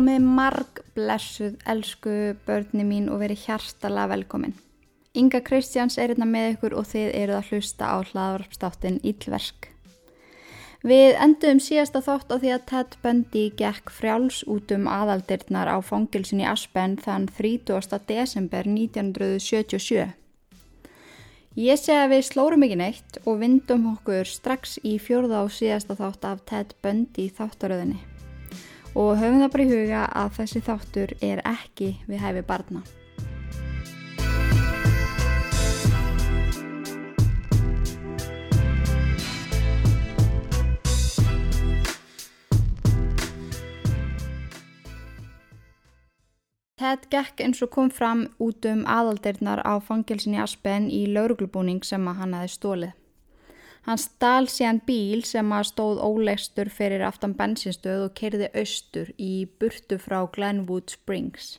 Komið marg blessuð, elsku börni mín og verið hjartalega velkomin. Inga Kristjáns er hérna með ykkur og þið eruð að hlusta á hlaðvarpstáttin Íllverk. Við endum síðasta þátt á því að Ted Bundy gekk frjáls út um aðaldirnar á fangilsin í Aspen þann 30. desember 1977. Ég segi að við slórum ekki neitt og vindum okkur strax í fjörða og síðasta þátt af Ted Bundy þáttaröðinni. Og höfum það bara í huga að þessi þáttur er ekki við hæfi barna. Ted gekk eins og kom fram út um aðaldirnar á fangilsin í Aspen í lauruglubúning sem að hann hefði stólið. Hann stál síðan bíl sem að stóð ólegstur fyrir aftan bensinstöð og kerði austur í burtu frá Glenwood Springs.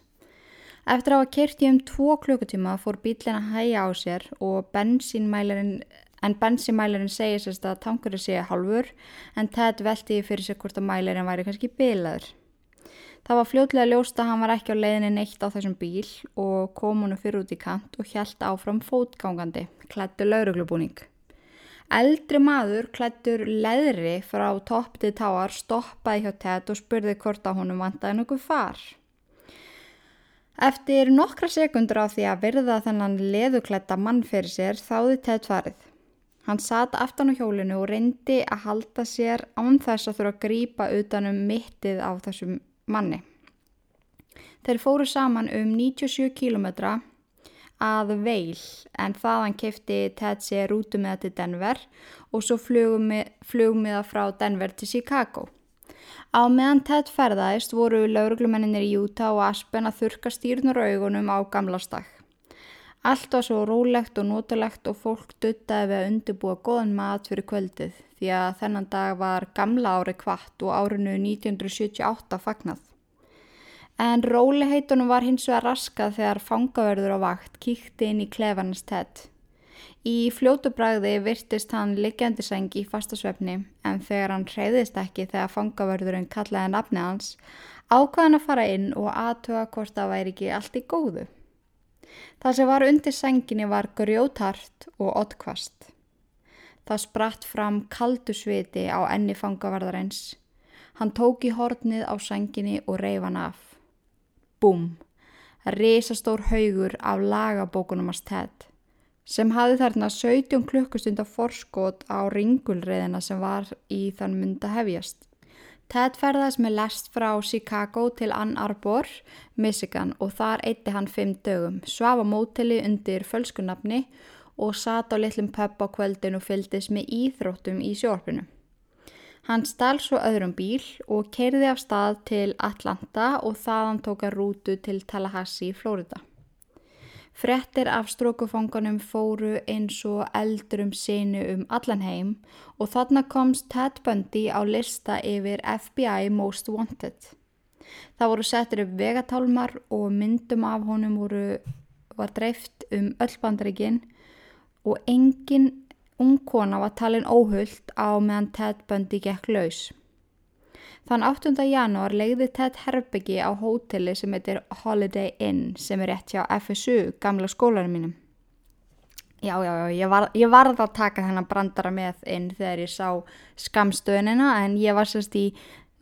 Eftir að hafa kerti um tvo klukkutíma fór bílinn að hæja á sér og bensínmælirinn en bensínmælirinn segir sérst að tankurinn sé halvur en Ted velti fyrir sig hvort að mælirinn væri kannski bilaður. Það var fljóðlega ljóst að hann var ekki á leiðinni neitt á þessum bíl og kom honu fyrir út í kant og hjælt áfram fótgangandi, klættu lauruglubúning. Eldri maður klættur leðri frá topp til táar stoppaði hjá Ted og spurði hvort að honum vantaði nokkuð far. Eftir nokkra sekundur á því að virða þennan leðuklætta mann fyrir sér þáði Ted farið. Hann satt aftan á hjólinu og reyndi að halda sér án þess að þurfa að grýpa utanum mittið á þessum manni. Þeir fóru saman um 97 km að veil en þaðan kefti Ted sér rútu með til Denver og svo flugum við það frá Denver til Chicago. Á meðan Ted ferðaðist voru lauruglumenninir í Utah og Aspen að þurka stýrnur augunum á gamlastak. Allt var svo rólegt og notalegt og fólk duttaði við að undirbúa goðan mat fyrir kvöldið því að þennan dag var gamla ári kvart og árinu 1978 fagnað. En róliheitunum var hins vegar raskað þegar fangaverður á vakt kíkti inn í klefanist Ted. Í fljótubræði virtist hann liggjandi sengi í fastasvefni en þegar hann hreyðist ekki þegar fangaverðurinn kallaði nafni hans ákvaðan að fara inn og aðtöga hvort það væri ekki allt í góðu. Það sem var undir senginni var grjótart og oddkvast. Það spratt fram kaldu sviti á enni fangavarðarins. Hann tók í hornið á senginni og reyf hann af. Búm! Risastór haugur af lagabókunum að stætt sem hafði þarna 17 klukkustund af forskot á ringulreiðina sem var í þann mynda hefjast. Ted ferðast með lest frá Chicago til Ann Arbor, Michigan og þar eitti hann fimm dögum, svafa mótili undir fölskunafni og sat á litlum pub á kvöldin og fyldist með íþróttum í sjórfinu. Hann stál svo öðrum bíl og keirði af stað til Atlanta og þaðan tóka rútu til Tallahassee, Florida. Frettir af strókufangunum fóru eins og eldurum sinu um allan heim og þarna komst Ted Bundy á lista yfir FBI Most Wanted. Það voru settir upp vegatálmar og myndum af honum voru, var dreift um öll bandrikinn og engin ungkona var talin óhullt á meðan Ted Bundy gekk laus. Þann 8. janúar legði Ted Herbyggi á hóteli sem heitir Holiday Inn sem er rétt hjá FSU, gamla skólanum mínum. Já, já, já, ég, var, ég varð að taka þennan brandara með inn þegar ég sá skamstöðunina en ég var sérst í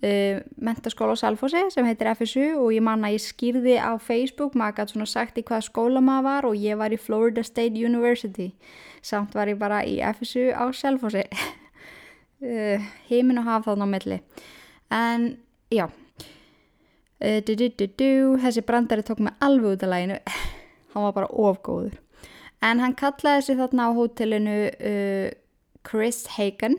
uh, mentaskóla á Salfossi sem heitir FSU og ég man að ég skýrði á Facebook, maður gæti svona sagt í hvaða skóla maður var og ég var í Florida State University. Samt var ég bara í FSU á Salfossi. uh, Heimin og haf þáðan á milli. En já. Uh, du, du, du, þessi brandari tók mig alveg út af læginu hann var bara ofgóður en hann kallaði sig þarna á hótelinu Chris Hagen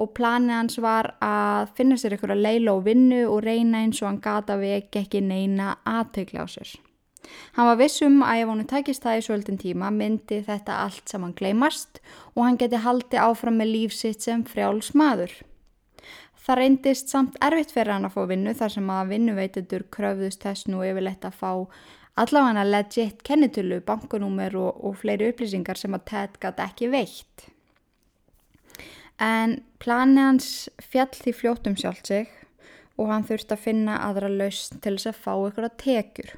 og planið hans var að finna sér ykkur að leila og vinnu og reyna eins og hann gata veki ekki neina aðtökla á sér hann var vissum að ef hann takist það í svolítinn tíma myndi þetta allt saman gleymast og hann geti haldi áfram með lífsitt sem frjáls maður Það reyndist samt erfitt fyrir hann að fá vinnu þar sem að vinnuveitendur kröfðust þess nú yfirleitt að fá allavega legit kennitölu, bankunúmer og, og fleiri upplýsingar sem að TED gæti ekki veitt. En planið hans fjall því fljóttum sjálf sig og hann þurfti að finna aðra lausn til þess að fá ykkur að tekjur.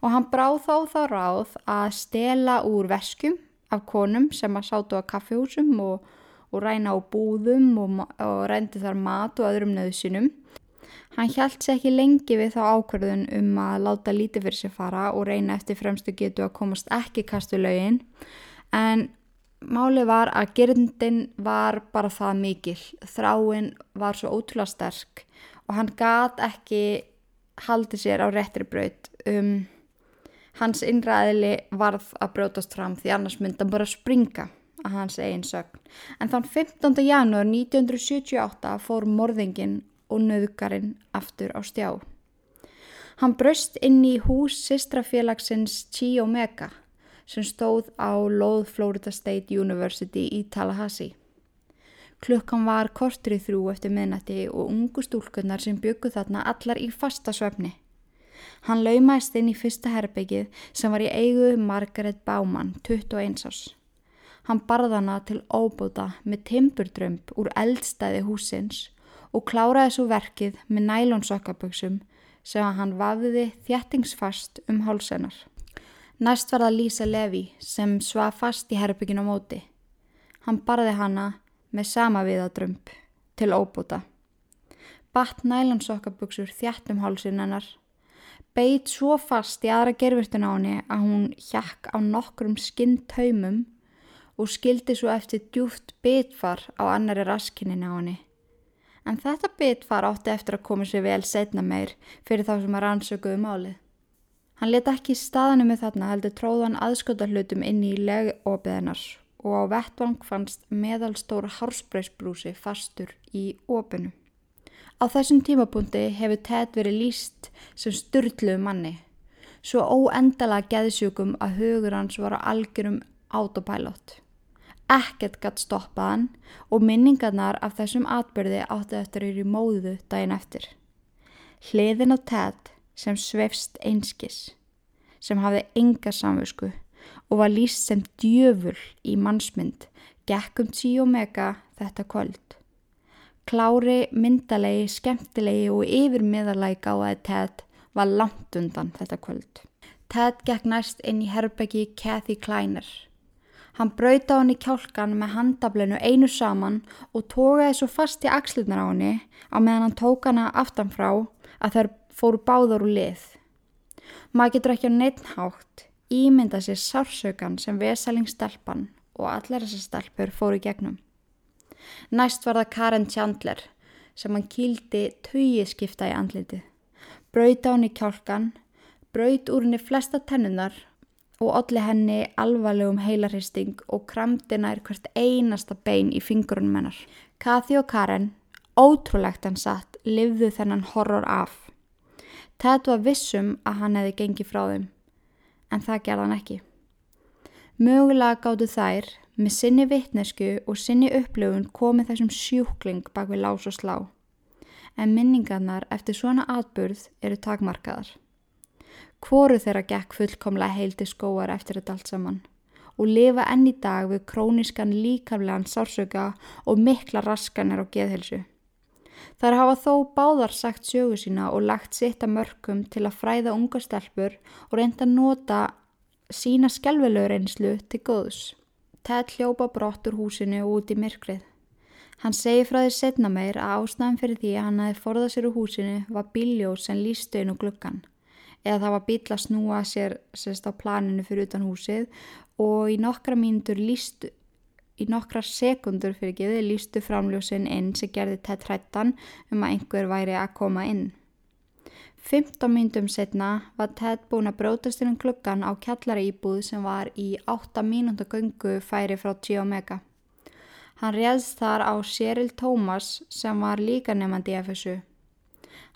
Og hann bráð þá þá ráð að stela úr veskum af konum sem að sátu á kaffihúsum og, og ræna á búðum og, og reyndi þar mat og öðrum nöðsinum. Hann hjælt sér ekki lengi við þá ákverðun um að láta lítið fyrir sér fara og reyna eftir fremstu getu að komast ekki kastu lögin en málið var að gerndin var bara það mikil. Þráinn var svo ótrúlega sterk og hann gat ekki haldið sér á réttri braut um Hans innræðili varð að brjótast fram því annars myndi hann bara springa að hans eigin sögn. En þann 15. janúar 1978 fór morðingin og nöðgarinn aftur á stjá. Hann bröst inn í hús sistrafélagsins Chi Omega sem stóð á Lóð Florida State University í Tallahassee. Klukkan var kortur í þrjú eftir minnati og ungu stúlkunnar sem byggu þarna allar í fasta svefni. Hann laumæst inn í fyrsta herbyggið sem var í eigu Margaret Baumann, 21 ás. Hann barðana til óbúta með timburdrömp úr eldstæði húsins og kláraði svo verkið með nælonsokkaböksum sem hann vafiði þjættingsfast um hálsennar. Næst var það Lisa Levi sem svaf fast í herbyggin á móti. Hann barði hana með sama viðadrömp til óbúta. Batt nælonsokkaböksur þjættum hálsin hennar beit svo fast í aðra gerfirtun á henni að hún hjakk á nokkrum skinntaumum og skildi svo eftir djúft bitfar á annari raskinni á henni. En þetta bitfar átti eftir að koma sér vel setna meir fyrir þá sem að rannsökuðu málið. Hann leta ekki staðinu með þarna heldur tróðan aðskotarhlutum inn í legópiðinars og á vettvang fannst meðalstóra hársbreysbrúsi fastur í ópinu. Á þessum tímapunkti hefur Ted verið líst sem styrluðu manni, svo óendala geðsjúkum að hugur hans var á algjörum autopilot. Ekkert gætt stoppaðan og minningarnar af þessum atbyrði áttu eftir eru í móðu daginn eftir. Hliðin á Ted sem svefst einskis, sem hafði enga samvösku og var líst sem djöful í mannsmynd, gekkum tí og mega þetta kvöld. Klári, myndalegi, skemmtilegi og yfirmiðalagi gáði Ted var langt undan þetta kvöld. Ted gekk næst inn í herbeggi Kathy Kleiner. Hann brauði á henni kjálkan með handablinu einu saman og tókaði svo fast í axlunar á henni á meðan hann tók hana aftanfrá að þær fóru báðar úr lið. Maður getur ekki á neittnhátt ímynda sér sársökan sem vesalingstelpan og allar þessar stelpur fóru gegnum. Næst var það Karen Chandler sem hann kýldi tauiskifta í andliti. Braut á henni kjálkan, braut úr henni flesta tennunar og olli henni alvarlegum heilarhisting og kramdi nær hvert einasta bein í fingurunum hennar. Kathy og Karen, ótrúlegt hann satt, livðu þennan horror af. Ted var vissum að hann hefði gengið frá þeim, en það gerði hann ekki. Mögulega gáttu þær Með sinni vittnesku og sinni upplöfun komið þessum sjúkling bak við lás og slá. En minningarnar eftir svona atburð eru takmarkaðar. Hvoru þeirra gekk fullkomlega heildi skóar eftir þetta allt saman og lifa enn í dag við króniskan líkamlegan sársöka og mikla raskanir á geðhelsu. Þar hafa þó báðar sagt sjögu sína og lagt sitt að mörgum til að fræða unga stelpur og reynda að nota sína skjálfilegur einslu til góðs. Ted hljópa brott úr húsinu og út í myrkrið. Hann segi frá því setna meir að ástæðan fyrir því að hann hafi forðað sér úr húsinu var bíljós sem lístu inn úr glukkan eða það var bíl að snúa sér sérst á planinu fyrir utan húsið og í nokkra mínútur lístu í nokkra sekundur fyrir geði lístu framljósin inn sem gerði Ted hrættan um að einhver væri að koma inn. 15 myndum setna var Ted búin að brótast inn um klukkan á kjallara íbúð sem var í 8 mínúnda göngu færi frá G Omega. Hann réðst þar á Cheryl Thomas sem var líka nefandi í FSU.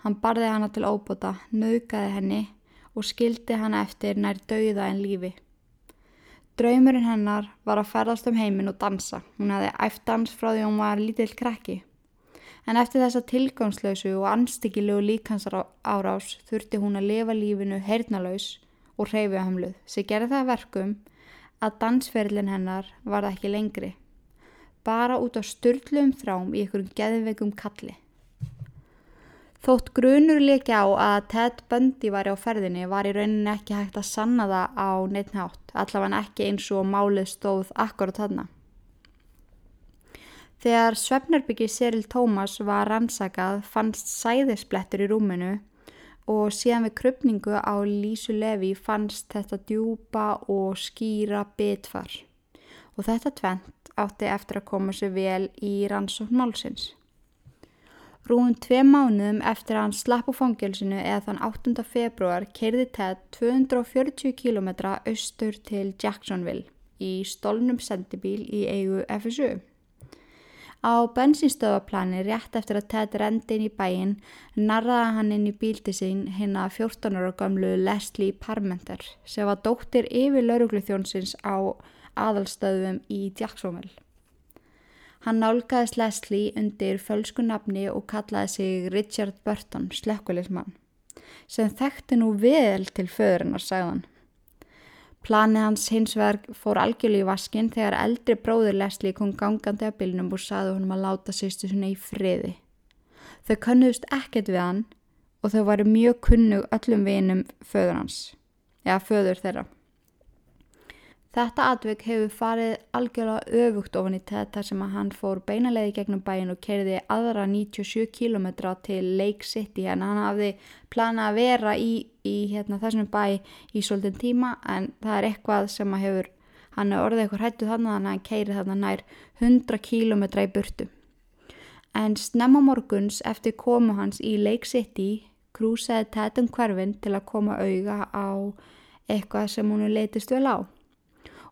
Hann barði hana til óbota, naukaði henni og skildi hana eftir nær dauða en lífi. Draumurinn hennar var að ferðast um heiminn og dansa. Hún hefði æft dans frá því hún var lítill krekki en eftir þessa tilgangslausu og anstíkilegu líkansar árás þurfti hún að lifa lífinu heyrnalaus og hreyfihamluð sem gerði það verkum að dansferðlin hennar var ekki lengri, bara út á störtlum þrám í einhverjum geðveikum kalli. Þótt grunur líka á að Ted Bundy var á ferðinni var í rauninni ekki hægt að sanna það á neitt nátt, allavega ekki eins og málið stóð akkurat þarna. Þegar Svefnarbyggi Cyril Thomas var rannsakað fannst sæðisblettur í rúminu og síðan við krupningu á Lísu Levi fannst þetta djúpa og skýra bitfar og þetta tvent átti eftir að koma sér vel í rannsókn Rúin tvei mánuðum eftir að hann slapp á fangilsinu eða þann 8. februar keirði Ted 240 km austur til Jacksonville í stolnum sendibíl í eigu FSU. Á bensinstöðaplani rétt eftir að Ted rendi inn í bæin narraði hann inn í bílti sín hinn að 14 ára gamlu Leslie Parmenter sem var dóttir yfir laurugluþjónsins á aðalstöðum í Jacksonville. Hann nálgæðis Leslie undir fölsku nafni og kallaði sig Richard Burton, slekkulismann, sem þekkti nú vel til föðurinnar, sagðan. Planið hans hins verð fór algjörlega í vaskin þegar eldri bróður Leslie kom gangandi að bylnum og saði honum að láta sýstu sinna í friði. Þau könnuðust ekkert við hann og þau varu mjög kunnug öllum vinum föður hans, eða föður þeirra. Þetta atvik hefur farið algjörlega öfugt ofan í þetta sem að hann fór beinalegi gegnum bæin og kerði aðra 97 km til Lake City en hann hafði planað að vera í, í hérna, þessum bæ í svolítinn tíma en það er eitthvað sem að hefur, hann er orðið eitthvað hættuð þannig að hann keiri þarna nær 100 km í burtu. En snemma morguns eftir komu hans í Lake City krúsaði Tetum hverfinn til að koma auga á eitthvað sem hún leitist vel á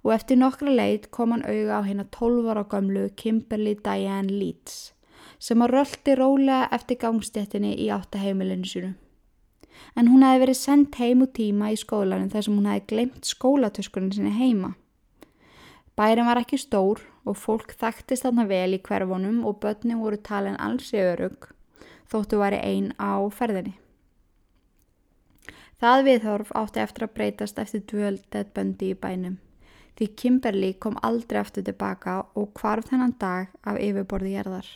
og eftir nokkra leit kom hann auga á hérna 12 ára gamlu Kimberly Diane Leeds sem að röldi rólega eftir gangstéttinni í áttaheimilinu sinu. En hún hefði verið sendt heim úr tíma í skólanum þar sem hún hefði glemt skólatöskunni sinni heima. Bærin var ekki stór og fólk þekktist þarna vel í hverfunum og börni voru talin alls í örug þóttu væri einn á ferðinni. Það viðhorf átti eftir að breytast eftir dvöldið böndi í bænum því Kimberly kom aldrei aftur tilbaka og hvarf þennan dag af yfirborði gerðar.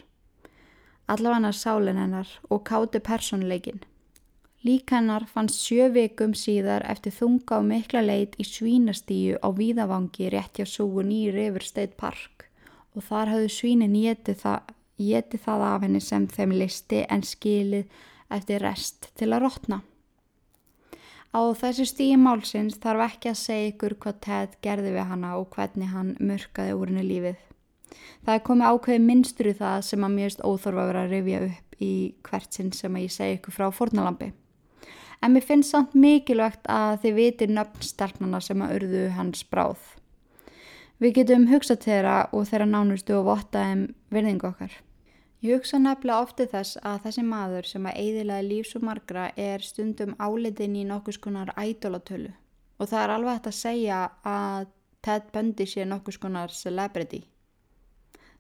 Allavega sálinn hennar og káti personleikin. Lík hennar fannst sjö vikum síðar eftir þunga og mikla leit í svínastíu á Víðavangi rétt hjá súgun í River State Park og þar hafðu svínin getið það, það af henni sem þeim listi en skilið eftir rest til að rótna. Á þessu stíi málsins þarf ekki að segja ykkur hvað Ted gerði við hana og hvernig hann mörkaði úr henni lífið. Það er komið ákveði minnstur í það sem að mjögst óþorfa vera að rifja upp í hvert sinn sem að ég segja ykkur frá fornalambi. En mér finnst samt mikilvægt að þið vitir nöfnstelpnana sem að urðu hans bráð. Við getum hugsað þeirra og þeirra nánustu og vottaðum virðingu okkar. Ég hugsa nefnilega ofti þess að þessi maður sem að eidilaði lífs og margra er stundum álitin í nokkus konar ædolatölu og það er alveg hægt að segja að Ted Bundy sé nokkus konar celebrity.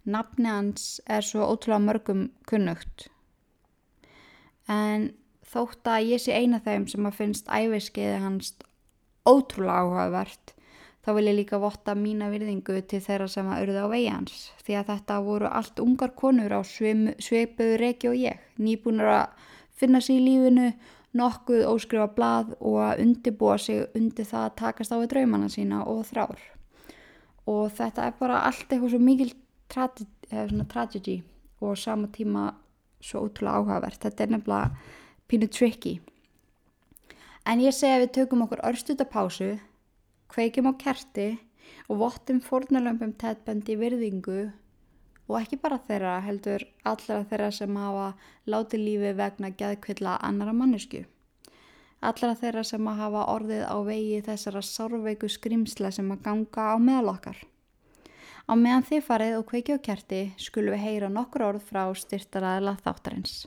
Nafni hans er svo ótrúlega mörgum kunnugt en þótt að ég sé eina þeim sem að finnst æfiskeiði hans ótrúlega áhugavert þá vil ég líka votta mína virðingu til þeirra sem að urða á vegi hans því að þetta voru allt ungar konur á sveipuðu reki og ég nýbúinur að finna sér í lífinu nokkuð óskrifa blað og að undibúa sig undir það að takast á við draumana sína og þrár. Og þetta er bara allt eitthvað svo mikil tragedy og sama tíma svo ótrúlega áhugavert. Þetta er nefnilega pínu tricky. En ég segi að við tökum okkur örstutapásu kveikjum á kerti og vottum fórnalömpum tettbendi virðingu og ekki bara þeirra heldur allra þeirra sem hafa látið lífi vegna gæðkvilla annara mannesku. Allra þeirra sem hafa orðið á vegi þessara sárveiku skrimsla sem að ganga á meðal okkar. Á meðan þið farið og kveikja á kerti skulum við heyra nokkur orð frá styrtaraðila þáttarins.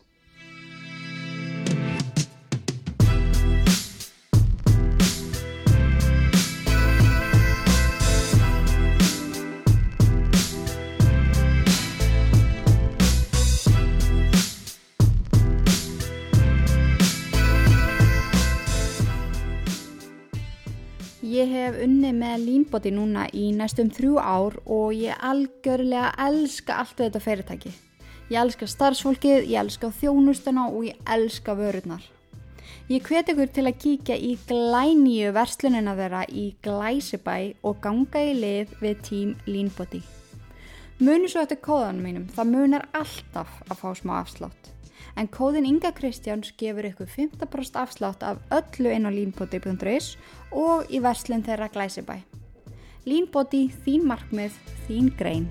Ég hef unni með línbóti núna í næstum þrjú ár og ég algjörlega elska allt þetta fyrirtæki. Ég elska starfsfólkið, ég elska þjónustuna og ég elska vörurnar. Ég hveti ykkur til að kíkja í glænýju verslunina þeirra í Glæsibæ og ganga í lið við tím Línbóti. Muni svo eftir kóðanum mínum, það munar alltaf að fá smá afslátt. En kóðin Inga Kristjáns gefur ykkur 15% afslátt af öllu inn á línbóti.is og í verslun þeirra Glæsibæ. Línbóti, þín markmið, þín grein.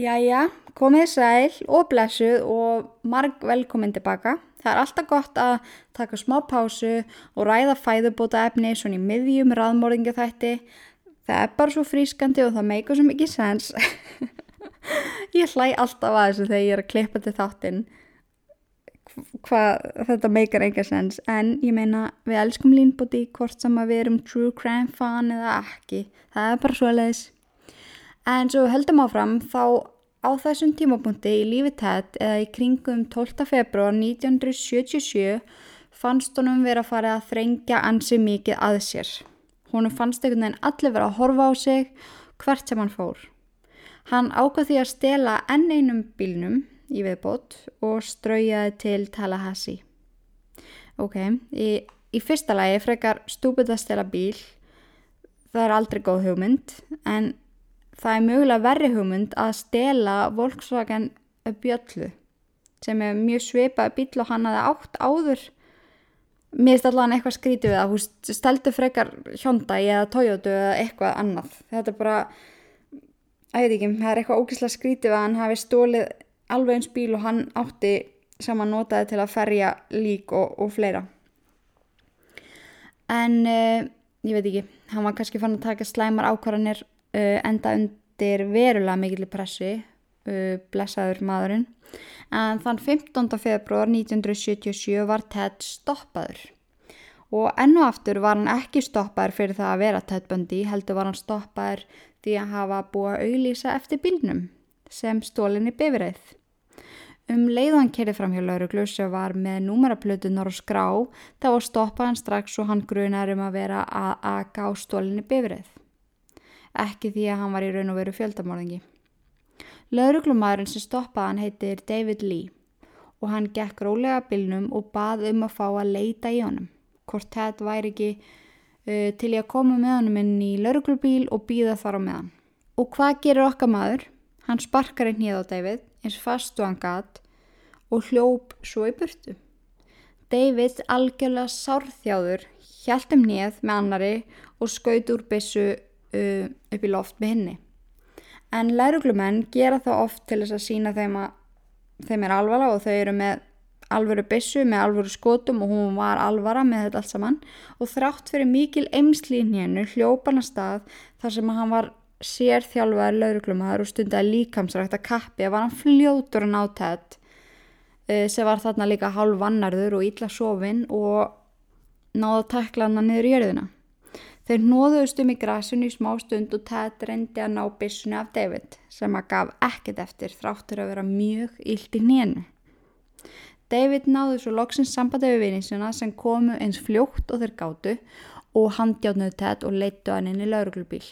Jæja, komið sæl og blessuð og marg velkomin tilbaka. Það er alltaf gott að taka smá pásu og ræða fæðubóta efni svona í miðjum raðmórðingu þætti. Það er bara svo frískandi og það meikar svo mikið sens. ég hlæ alltaf að þessu þegar ég er að klippa til þáttinn hvað þetta meikar enga sens en ég meina við elskum línbóti hvort sem að við erum true crime fan eða ekki. Það er bara svo leiðis. En svo höldum áfram þá á þessum tímapunkti í lífi Ted eða í kringum 12. februar 1977 fannst honum verið að fara að þrengja ansi mikið að sér. Honum fannst einhvern veginn allir verið að horfa á sig hvert sem hann fór. Hann ákvað því að stela enn einum bílnum í viðbót og straujaði til Tallahassee. Ok, í, í fyrsta lagi frekar stúpið að stela bíl. Það er aldrei góð hugmynd en það er mögulega verri hugmynd að stela Volkswagen bjöllu sem er mjög sveipa bíl og hann aðeins átt áður. Mér finnst allavega eitthvað skrítið við að hún steldu frekar Hyundai eða Toyota eða eitthvað annað. Þetta er bara, að ég veit ekki það er eitthvað ógislega skrítið að hann hafi stólið alveg eins bíl og hann átti sem hann notaði til að ferja lík og, og fleira. En uh, ég veit ekki hann var kannski fann að taka slæmar ákvarðanir enda undir verulega mikill pressi, uh, blessaður maðurinn. En þann 15. februar 1977 var Ted stoppaður. Og ennu aftur var hann ekki stoppaður fyrir það að vera Ted Bundy, heldur var hann stoppaður því að hafa búið að auðlýsa eftir bílnum sem stólinni bifræð. Um leiðan kerið fram hjá lauruglu sem var með númeraplötunar og skrá, þá var stoppaðan strax og hann grunar um að vera að aga á stólinni bifræð ekki því að hann var í raun og veru fjöldamorðingi. Lauruglumæðurinn sem stoppaði hann heitir David Lee og hann gekk rólega bylnum og bað um að fá að leita í honum. Hvort þetta væri ekki uh, til ég að koma með honum inn í lauruglubíl og býða þar á meðan. Og hvað gerir okkar maður? Hann sparkar einn híð á David eins fast og hann gatt og hljóp svo í burtu. David algjörlega sárþjáður hjælt um hníð með annari og skaut úr bissu uh, upp í loft með henni. En læruglumenn gera það oft til þess að sína þeim að þeim er alvara og þau eru með alvöru bissu með alvöru skotum og hún var alvara með þetta allt saman og þrátt fyrir mikil eimslín hennu hljópan að stað þar sem hann var sérþjálfaður lauruglumæður og stundaði líkamsrækt að kappi að var hann fljótur að nátætt uh, sem var þarna líka hálf vannarður og ítla sofinn og náða að tekla hann niður í jörðina. Þeir nóðuðust um í grasinu í smá stund og Ted reyndi að ná bissunni af David sem að gaf ekkert eftir þráttur að vera mjög ílt í nénu. David náðu svo loksins sambandi við vinninsina sem komu eins fljótt og þeir gáttu og handjáðnuðu Ted og leittu hann inn í lauruglubíl.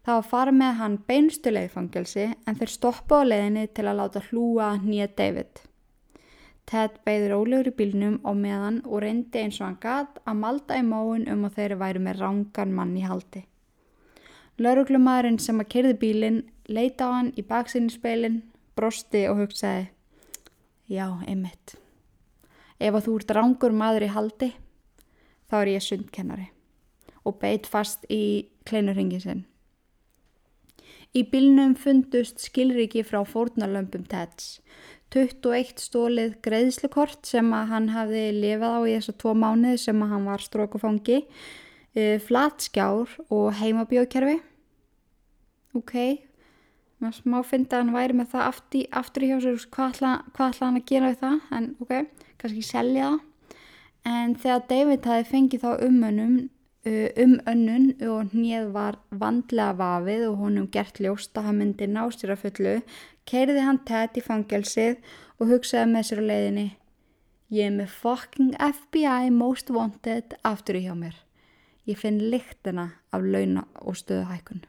Það var farið með hann beinstu leiðfangelsi en þeir stoppa á leiðinni til að láta hlúa nýja David. Ted beigður ólegur í bílnum og meðan og reyndi eins og hann gat að malda í móun um að þeirri væri með rángan mann í haldi. Lauruglumæðurinn sem að kerði bílinn leita á hann í baksinninspeilin, brosti og hugsaði Já, einmitt. Ef að þú ert rángur maður í haldi, þá er ég sundkennari og beit fast í kleinurringin sinn. Í bílnum fundust skilriki frá fórnarlömpum Teds 21 stólið greiðslukort sem að hann hafði lifað á í þessu tvo mánuði sem að hann var strókufangi, uh, flatskjár og heimabjóðkerfi. Ok, maður smá fyndi að hann væri með það aftur, aftur í hjá sér, hvað ætlaði hann að gera við það, en ok, kannski selja það. En þegar David hafi fengið þá umönnum, uh, um önnun og hnið var vandlega vafið og honum gert ljóst að hann myndi ná sér að fullu, keiriði hann Ted í fangelsið og hugsaði með sér á leiðinni Ég er með fucking FBI most wanted aftur í hjá mér. Ég finn lyktina af launa og stöðuhækun.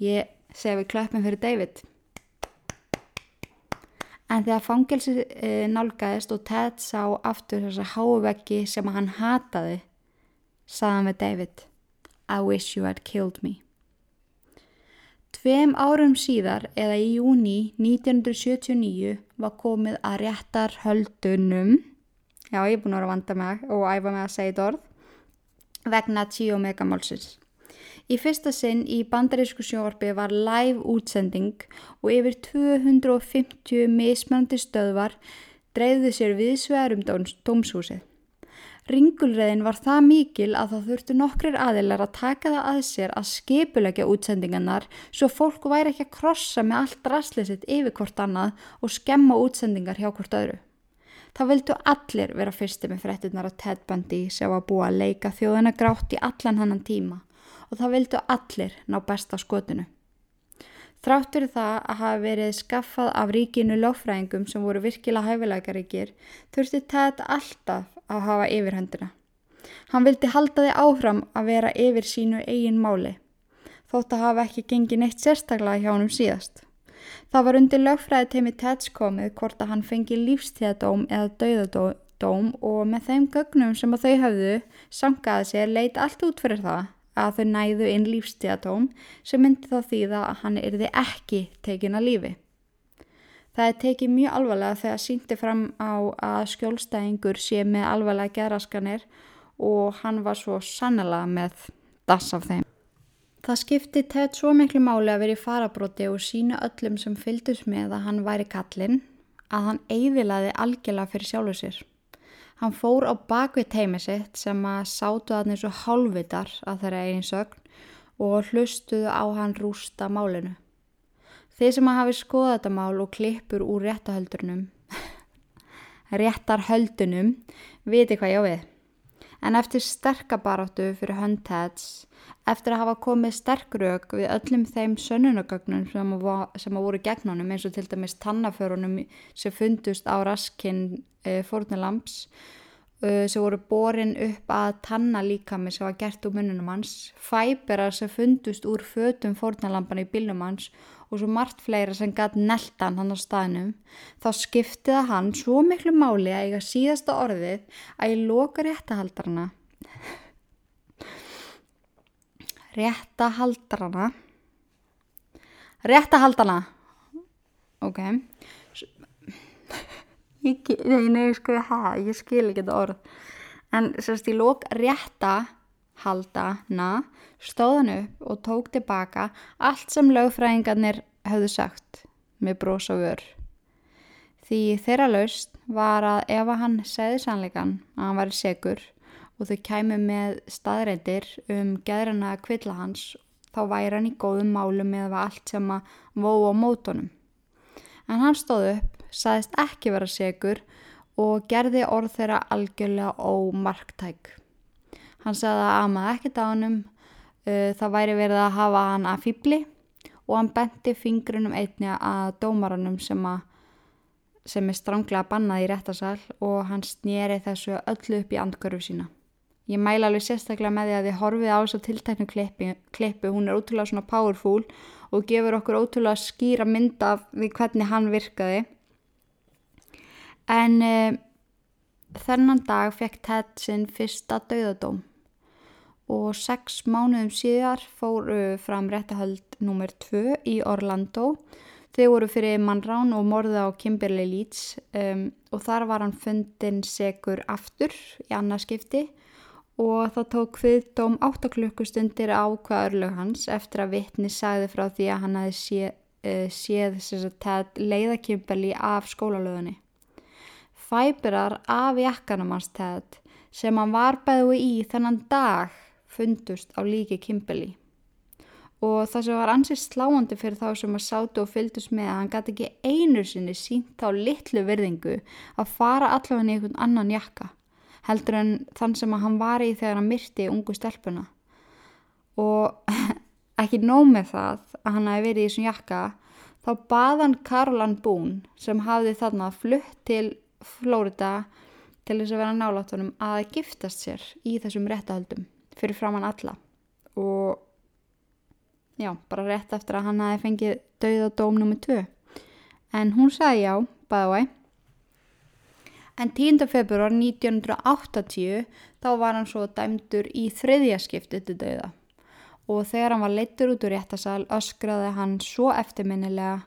Ég segi við klöppum fyrir David. En þegar fangelsi e, nálgæðist og Ted sá aftur þessa háveggi sem hann hataði, saðan við David I wish you had killed me. Tveim árum síðar eða í júni 1979 var komið að réttar höldunum, já ég er búin að vera að vanda mig og æfa mig að segja þetta orð, vegna 10 megamálsins. Í fyrsta sinn í bandarísku sjóarpi var live útsending og yfir 250 mismöndi stöðvar dreyði sér viðsvegar um dómshúsið. Ringulreðin var það mikil að það þurftu nokkrir aðilar að taka það að sér að skipulegja útsendingarnar svo fólk væri ekki að krossa með allt rastlisitt yfir hvort annað og skemma útsendingar hjá hvort öðru. Það vildu allir vera fyrsti með frettinnar á Ted Bundy sem var búið að leika þjóðana grátt í allan hannan tíma og það vildu allir ná besta skotinu. Þráttur það að hafa verið skaffað af ríkinu lögfræðingum sem voru virkilega hæfilegaríkir þurfti Ted alltaf að hafa yfirhöndina. Hann vildi halda þið áfram að vera yfir sínu eigin máli, þótt að hafa ekki gengið neitt sérstaklega hjá hann um síðast. Það var undir lögfræði teimi Teds komið hvort að hann fengi lífstíðadóm eða dauðadóm og með þeim gögnum sem að þau hafðu sangaði sér leit allt út fyrir það að þau næðu inn lífstíðadóm sem myndi þá þýða að hann erði ekki tekin að lífi. Það er tekið mjög alvarlega þegar sínti fram á að skjólstæðingur sé með alvarlega geraskanir og hann var svo sannlega með das af þeim. Það skipti Ted svo miklu máli að vera í farabróti og sína öllum sem fylgdus með að hann væri kallinn að hann eiðilaði algjörlega fyrir sjálfu sér. Hann fór á bakvið teimi sitt sem að sátu að hann eins og hálfvitar að þeirra einin sögn og hlustuðu á hann rústa málinu. Þeir sem að hafi skoðað þetta mál og klippur úr réttahöldunum, réttarhöldunum, viti hvað ég á við. En eftir sterkabaráttu fyrir höndhæts, eftir að hafa komið sterkrög við öllum þeim sönnunagögnum sem, sem að voru gegnunum eins og til dæmis tannaförunum sem fundust á raskinn e, fórnilamps, e, sem voru borin upp að tanna líkami sem var gert úr mununum hans, fæberar sem fundust úr fötum fórnilampan í bílnum hans og svo margt fleira sem gætt neltan hann á staðnum, þá skiptiða hann svo miklu máli að eiga síðasta orðið að ég loka réttahaldarana. Réttahaldarana. Réttahaldana. Ok. Ég, nei, nei, sko, ha, ég skil ekki þetta orð. En sérst, ég lók réttahaldana stóðan upp og tók tilbaka allt sem lögfræðingarnir höfðu sagt með brós og vör. Því þeirra laust var að ef hann segði sannleikan að hann væri segur og þau kæmi með staðreindir um geðrana að kvilla hans þá væri hann í góðum málum með allt sem að vóa á mótonum. En hann stóð upp, sagðist ekki vera segur og gerði orð þeirra algjörlega ómarktæk. Hann sagði að amaði ekkert á hannum uh, það væri verið að hafa hann að fýbli og hann benti fingrunum einni að dómaranum sem, að, sem er stránglega bannað í réttasal og hann snýri þessu öllu upp í andgörfu sína. Ég mæla alveg sérstaklega með því að þið horfið á þessu tiltæknu klippi, hún er ótrúlega svona powerful og gefur okkur ótrúlega skýra mynd af því hvernig hann virkaði. En uh, þennan dag fekk Ted sinn fyrsta dauðadóm og sex mánuðum síðar fóru fram réttahöld nr. 2 í Orlando. Þau voru fyrir mannrán og morða á Kimberley Leeds um, og þar var hann fundin segur aftur í annarskipti og það tók hviðdóm 8 klukkustundir á hvað örlög hans eftir að vittni sagði frá því að hann hafi sé, uh, séð leiða Kimberley af skólalöðunni. Fæberar af jakkanum hans tætt sem hann var bæðu í þennan dag fundust á líki Kimberley. Og það sem var ansið sláandi fyrir þá sem að sátu og fyldust með að hann gæti ekki einu sinni sínt á litlu virðingu að fara allavega í einhvern annan jakka heldur en þann sem að hann var í þegar hann myrti ungu stelpuna. Og ekki nóg með það að hann hafi verið í þessum jakka þá baðan Caroline Boone sem hafði þarna flutt til Florida til þess að vera náláttunum að giftast sér í þessum réttahöldum fyrir framann alla og já, bara rétt eftir að hann hafi fengið dauða dóm nummið 2 en hún sagði já, bæði væg en 10. februar 1980 þá var hann svo dæmdur í þriðja skipti til dauða og þegar hann var leittur út úr réttasal öskraði hann svo eftirminnilega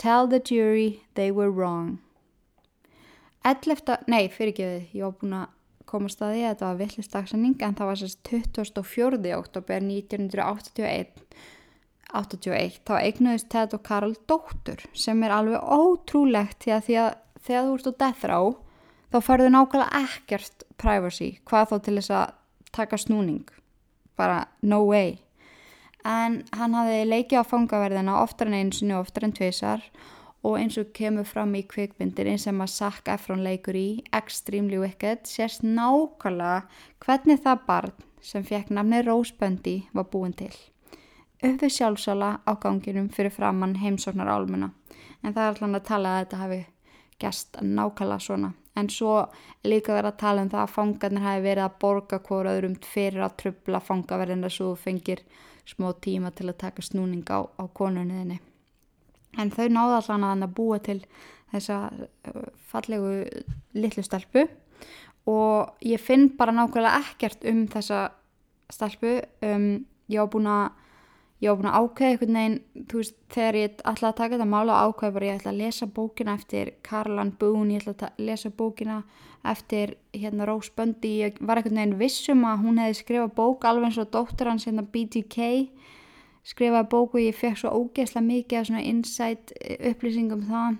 Tell the jury they were wrong 11. Nei, fyrir ekki þið, ég var búin að komast að því að þetta var villist dagsending en það var sérst 24. oktober 1981 81, þá eignuðist Ted og Karol dóttur sem er alveg ótrúlegt því að, því að þegar þú ert á death row þá farðu nákvæmlega ekkert privacy, hvað þá til þess að taka snúning, bara no way en hann hafði leikið á fangaverðina oftar en sinni og oftar en tveisar og eins og kemur fram í kvikmyndir eins sem að Zac Efron leikur í Extremely Wicked sérst nákvæmlega hvernig það barn sem fekk namni Rose Bundy var búin til. Við sjálfsala á ganginum fyrir framann heimsóknar álmuna en það er alltaf að tala að þetta hafi gæst nákvæmlega svona. En svo líka verið að tala um það að fangarnir hafi verið að borga hvora öðrum fyrir að trubla fangaverðina svo fengir smó tíma til að taka snúning á, á konunniðinni en þau náða allan að hann að búa til þessa uh, fallegu litlu stelpu. Og ég finn bara nákvæmlega ekkert um þessa stelpu. Um, ég á búin að ég á búin að ákveða einhvern veginn þú veist, þegar ég ætla að taka þetta mála ákveða bara ég ætla að lesa bókina eftir Karlan Boone, ég ætla að lesa bókina eftir hérna Rose Bundy. Ég var einhvern veginn vissum að hún hefði skrifað bók alveg eins og dóttur hans hérna BTK skrifaði bóku og ég fekk svo ógeðslega mikið af svona insight eh, upplýsingum þann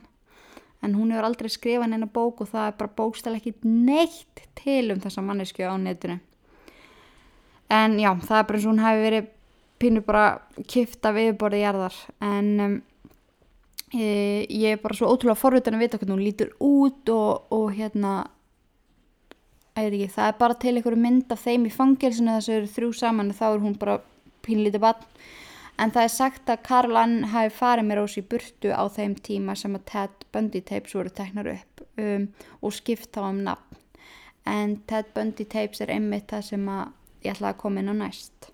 en hún hefur aldrei skrifað neina bók og það er bara bókstæðilega ekki neitt til um þessa mannesku á netinu. En já, það er bara eins og hún hefur verið pínu bara kifta viðborðið jarðar. En um, e, ég er bara svo ótrúlega forvitin að vita hvernig hún lítur út og, og hérna ekki, það er bara til einhverju mynd af þeim í fangilsinu þess að þau eru þrjú saman þá er hún bara pínlítið bann en það er sagt að Karl Ann hafi farið með Rósi burtu á þeim tíma sem að Ted Bundy tapes voru teknar upp um, og skipt á um nafn. En Ted Bundy tapes er einmitt það sem að ég ætlaði að koma inn á næst.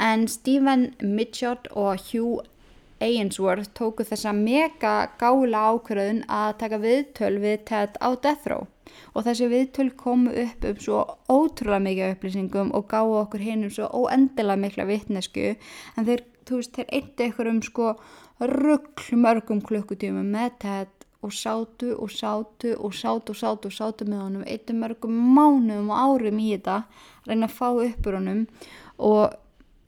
En Stephen Mitchell og Hugh Ainsworth tóku þessa mega gála ákvörðun að taka viðtöl við Ted á Death Row. Og þessi viðtöl komu upp um svo ótrúlega mikið upplýsingum og gáðu okkur hinn um svo óendilega mikla vittnesku en þeir þú veist, þeir eitti ykkur um sko ruggl mörgum klukkutíma með tætt og sátu og sátu og sátu og sátu og sátu með honum eittu mörgum mánuðum og árum í þetta reyna að fá uppur honum og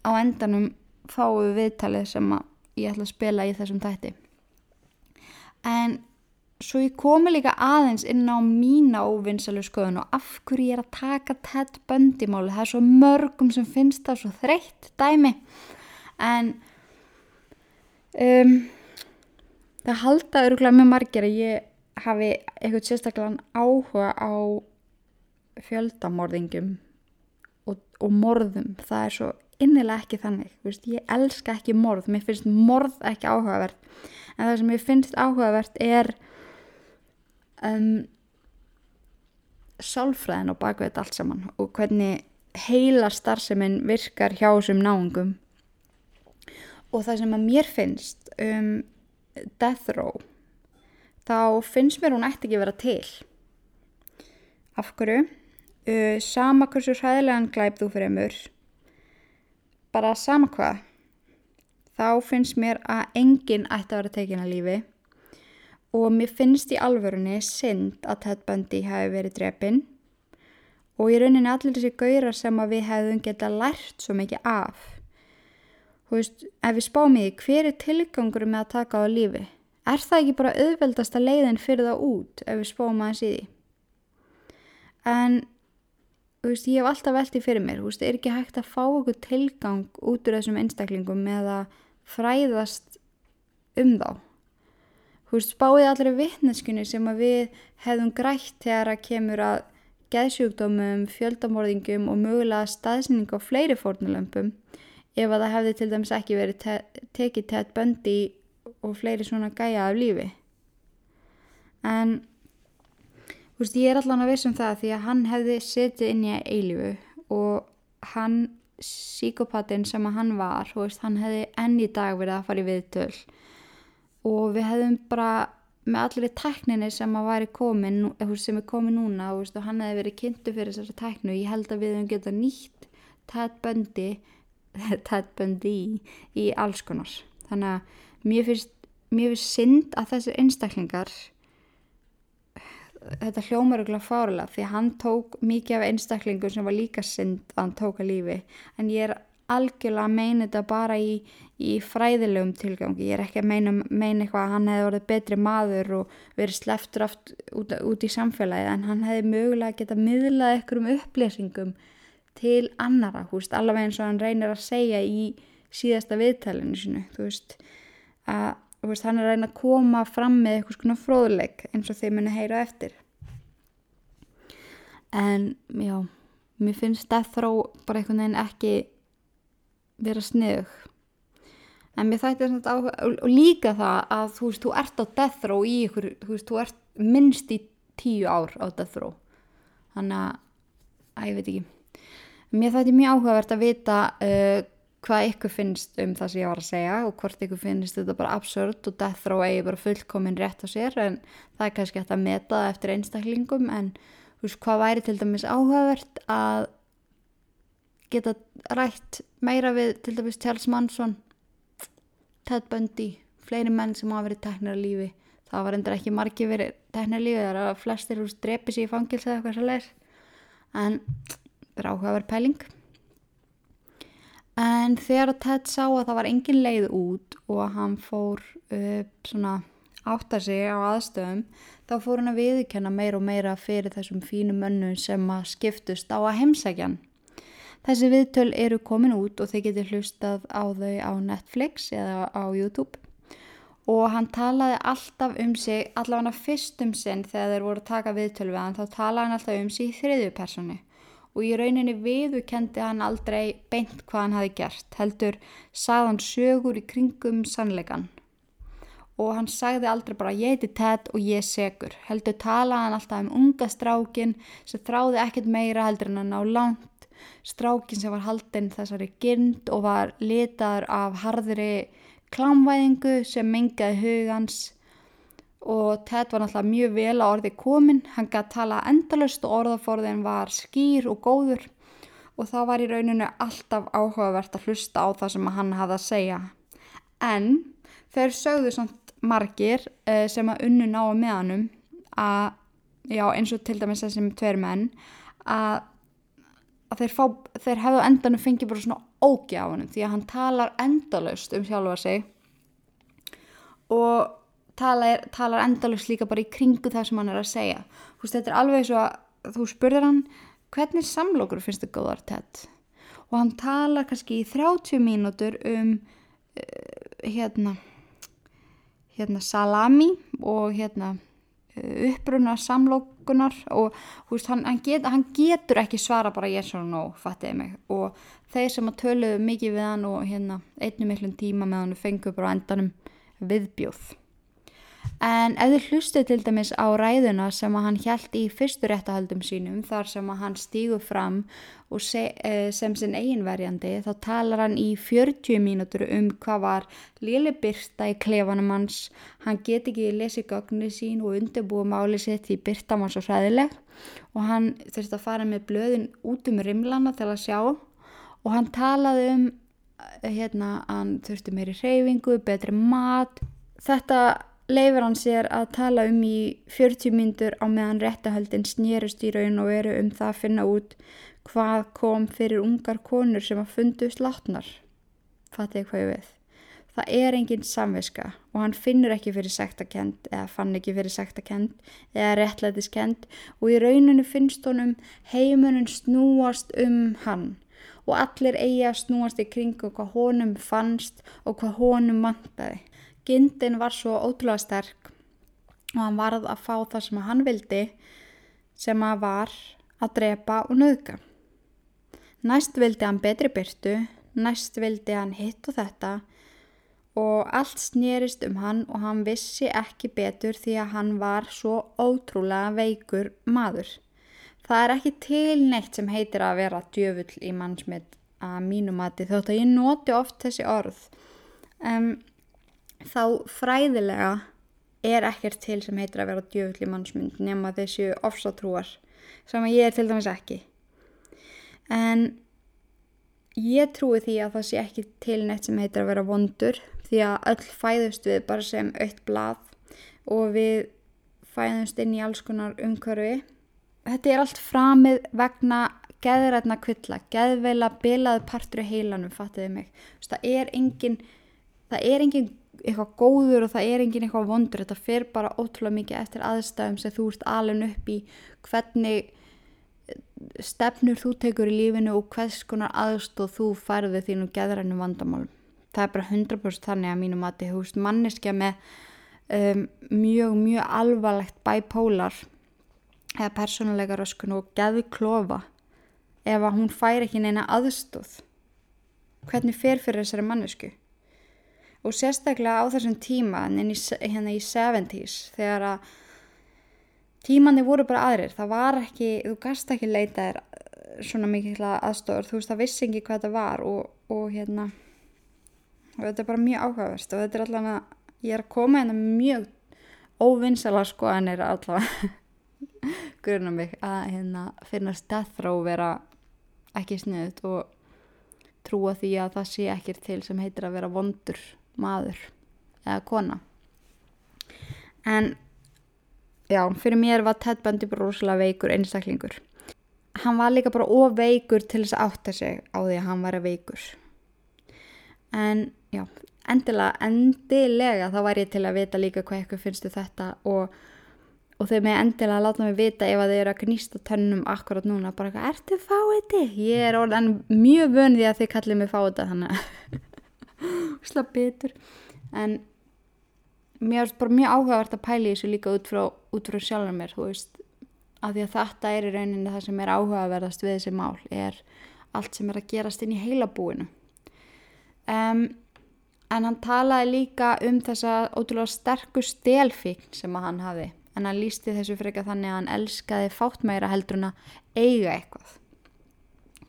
á endanum fáum við viðtalið sem ég ætla að spila í þessum tætti en svo ég komi líka aðeins inn á mína óvinnsalu skoðun og af hverju ég er að taka tætt böndimáli það er svo mörgum sem finnst það svo þreytt dæmi en um, það halda öruglega með margir að ég hafi eitthvað sérstaklega áhuga á fjöldamorðingum og, og morðum. Það er svo innilega ekki þannig Vist, ég elska ekki morð, mér finnst morð ekki áhugavert. En það sem mér finnst áhugavert er um, sálfræðin og bakveit allt saman og hvernig heila starfseminn virkar hjá þessum náungum og það sem að mér finnst um Death Row þá finnst mér hún eftir ekki vera til. Af hverju? Uh, sama hversu hræðilegan glæp þú fyrir mör bara sama hvað þá finnst mér að enginn ætti að vera tekin að lífi. Og mér finnst í alvörunni synd að Ted Bundy hafi verið drefin og í rauninni allir þessi gaurar sem að við hefðum geta lært svo mikið af Þú veist, ef við spáum í því, hver er tilgangur með að taka á lífi? Er það ekki bara auðveldasta leiðin fyrir það út ef við spáum aðeins í því? En, þú veist, ég hef alltaf veldið fyrir mér, þú veist, er ekki hægt að fá okkur tilgang út úr þessum einstaklingum með að fræðast um þá? Þú veist, spáðið allir vittneskunni sem að við hefðum grætt þegar að kemur að geðsjúkdómum, fjöldamorðingum og mögulega staðsynning á fleiri fórnulömpum ef að það hefði til dæmis ekki verið te tekið Ted Bundy og fleiri svona gæja af lífi. En veist ég er allan að vissum það því að hann hefði setið inn í eilífu og hann síkopatinn sem að hann var veist, hann hefði enn í dag verið að fara í viðtöl. Og við hefðum bara með allir í tækninni sem að væri komin sem er komin núna veist, og hann hefði verið kynntu fyrir þessari tæknu ég held að við hefum getað nýtt tætböndi tætböndi í, í alls konar. Þannig að mér finnst mér finnst synd að þessir einstaklingar þetta hljómar ekki fárlega því að hann tók mikið af einstaklingum sem var líka synd að hann tóka lífi. En ég er algjörlega að meina þetta bara í, í fræðilegum tilgangi. Ég er ekki að meina, meina eitthvað að hann hefði orðið betri maður og verið sleftur aft út, út í samfélagi en hann hefði mögulega getað miðlað ykkur um upplýsingum til annara, hú veist, allaveg eins og hann reynir að segja í síðasta viðtælinu sinu, þú veist að veist, hann er að reyna að koma fram með eitthvað svona fróðleik eins og þeir muni heyra eftir. En já mér finnst Death Row bara einhvern veginn ekki vera sniðug en mér þætti þetta á og líka það að þú veist, þú ert á Death Row í ykkur, þú veist, þú ert minnst í tíu ár á Death Row. Þannig að, að ég veit ekki mér þætti mjög áhugavert að vita uh, hvað ykkur finnst um það sem ég var að segja og hvort ykkur finnst þetta bara absurd og death row eigi bara fullkominn rétt á sér en það er kannski hægt að meta það eftir einstaklingum en veist hvað væri til dæmis áhugavert að geta rætt meira við til dæmis Charles Manson Ted Bundy fleiri menn sem hafa verið teknir að lífi. Það var endur ekki margi verið teknir að lífi það er að flestir úr strepi sér í fangils eða eitthvað svolítið en það er áhugaverð pæling En þegar Ted sá að það var engin leið út og hann fór upp svona átta sig á aðstöðum þá fór hann að viðkenna meira og meira fyrir þessum fínu mönnum sem að skiptust á að heimsækjan. Þessi viðtöl eru komin út og þeir getur hlustað á þau á Netflix eða á YouTube. Og hann talaði alltaf um sig, allavega fyrst um sinn þegar þeir voru að taka viðtöl við hann þá talaði hann alltaf um sig í þriðju personu og í rauninni viðu kendi hann aldrei beint hvað hann hafi gert, heldur sagði hann sögur í kringum sannleikan. Og hann sagði aldrei bara ég heiti Ted og ég er segur, heldur talaði hann alltaf um unga strákin sem þráði ekkert meira heldur en að ná langt, strákin sem var haldinn þessari gynd og var litaður af harðri klámvæðingu sem mengaði hugans og Ted var náttúrulega mjög vel á orði komin, hann gæti tala endalust og orðaforðin var skýr og góður. Og það var í rauninu alltaf áhugavert að hlusta á það sem hann hafði að segja. En þeir sögðu samt margir eh, sem að unnu ná að meðanum að, já eins og til dæmis þessum tveir menn, að, að þeir, fá, þeir hefðu endanum fengið bara svona hann því að hann talar endalust um sjálfa sig. Og talar, talar endalust líka bara í kringu það sem hann er að segja. Þú veist þetta er alveg svo að þú spurðir hann hvernig samlokur finnst þið góðar tett og hann talar kannski í 30 mínútur um uh, hérna hérna salami og hérna uh, uppbrunna samlokunar og veist, hann, hann, get, hann getur ekki svara bara yes or no, fattiði mig. Og þeir sem að töluðu mikið við hann og hérna einnum miklum tíma með hann fengu bara endanum viðbjóð En ef þið hlustu til dæmis á ræðuna sem að hann hjælt í fyrstu réttahaldum sínum þar sem að hann stígur fram og se, eh, sem sinn eiginverjandi þá talar hann í 40 mínútur um hvað var lili byrta í klefanum hans, hann get ekki lesið gögnu sín og undirbúið máli sitt því byrta hann svo hræðileg. Og hann þurfti að fara með blöðin út um rimlana til að sjá. Og hann talaði um hérna, hann þurfti meiri reyfingu, betri mat, þetta leifir hann sér að tala um í 40 myndur á meðan réttahöldin snýrust í raun og veru um það að finna út hvað kom fyrir ungar konur sem að fundu slátnar. Fattu ég hvað ég veið? Það er enginn samviska og hann finnur ekki fyrir sektakent eða fann ekki fyrir sektakent eða réttlætiskent og í rauninu finnst honum heimunum snúast um hann og allir eigi að snúast í kring og hvað honum fannst og hvað honum mantaði. Gindin var svo ótrúlega sterk og hann varð að fá það sem hann vildi sem að var að drepa og nöðka. Næst vildi hann betri byrtu, næst vildi hann hitt og þetta og allt snýrist um hann og hann vissi ekki betur því að hann var svo ótrúlega veikur maður. Það er ekki til neitt sem heitir að vera djöfull í mannsmitt að mínumati þótt að ég noti oft þessi orð. Um, þá fræðilega er ekkert til sem heitir að vera djöfull í mannsmynd nema þessu ofsatrúar sem ég er til dæmis ekki. En ég trúi því að það sé ekki til neitt sem heitir að vera vondur því að öll fæðust við bara sem aukt blað og við fæðumst inn í alls konar umhverfi. Þetta er allt framið vegna geðrætna kvilla, geðveila bilaðu partur í heilanum, fattiði mig. Það er engin, það er engin eitthvað góður og það er engin eitthvað vondur, þetta fer bara ótrúlega mikið eftir aðstæðum sem þú ert alveg upp í. Hvernig stefnur þú tekur í lífinu og hvers konar aðstóð þú færði þínu geðrænum vandamálum? Það er bara 100% þannig að mínu mati. Þú veist manneskja með um, mjög mjög alvarlegt bipolar eða persónuleika röskun og geði klofa ef að hún fær ekki neina aðstóð hvernig fer fyrir þessari mannesku og sérstaklega á þessum tíma hérna í 70's þegar að tímanni voru bara aðrir það var ekki, þú gasta ekki leita þér svona mikið aðstofur þú veist það vissi ekki hvað þetta var og, og hérna og þetta er bara mjög áhugaverst og þetta er allavega ég er að koma hérna mjög óvinnsala sko en er allavega grunna mig að hérna finnast death row vera ekki sniðut og trúa því að það sé ekkir til sem heitir að vera vondur maður eða kona. En já, fyrir mér var Ted Bundy bara rosalega veikur einstaklingur. Hann var líka bara ofveikur til þess að átta sig á því að hann var veikur. En já, endilega, endilega þá væri ég til að vita líka hvað eitthvað finnstu um þetta og, og þau með endilega láta mig vita ef að þau eru að knýsta tönnum akkurat núna, bara eitthvað, ertu fáiði? Ég er orðan mjög vöndi að þau kallið mig fáiði þannig að slá betur en mér er bara mjög áhugavert að pæli þessu líka út frá, út frá sjálfur mér, þú veist. Af því að þetta er í rauninni það sem er áhugaverðast við þessi mál, er allt sem er að gerast inn í heilabúinu. Um, en hann talaði líka um þessa ótrúlega sterku stelfíkn sem að hann hafi en hann lísti þessu freka þannig að hann elskaði en að eiga eitthvað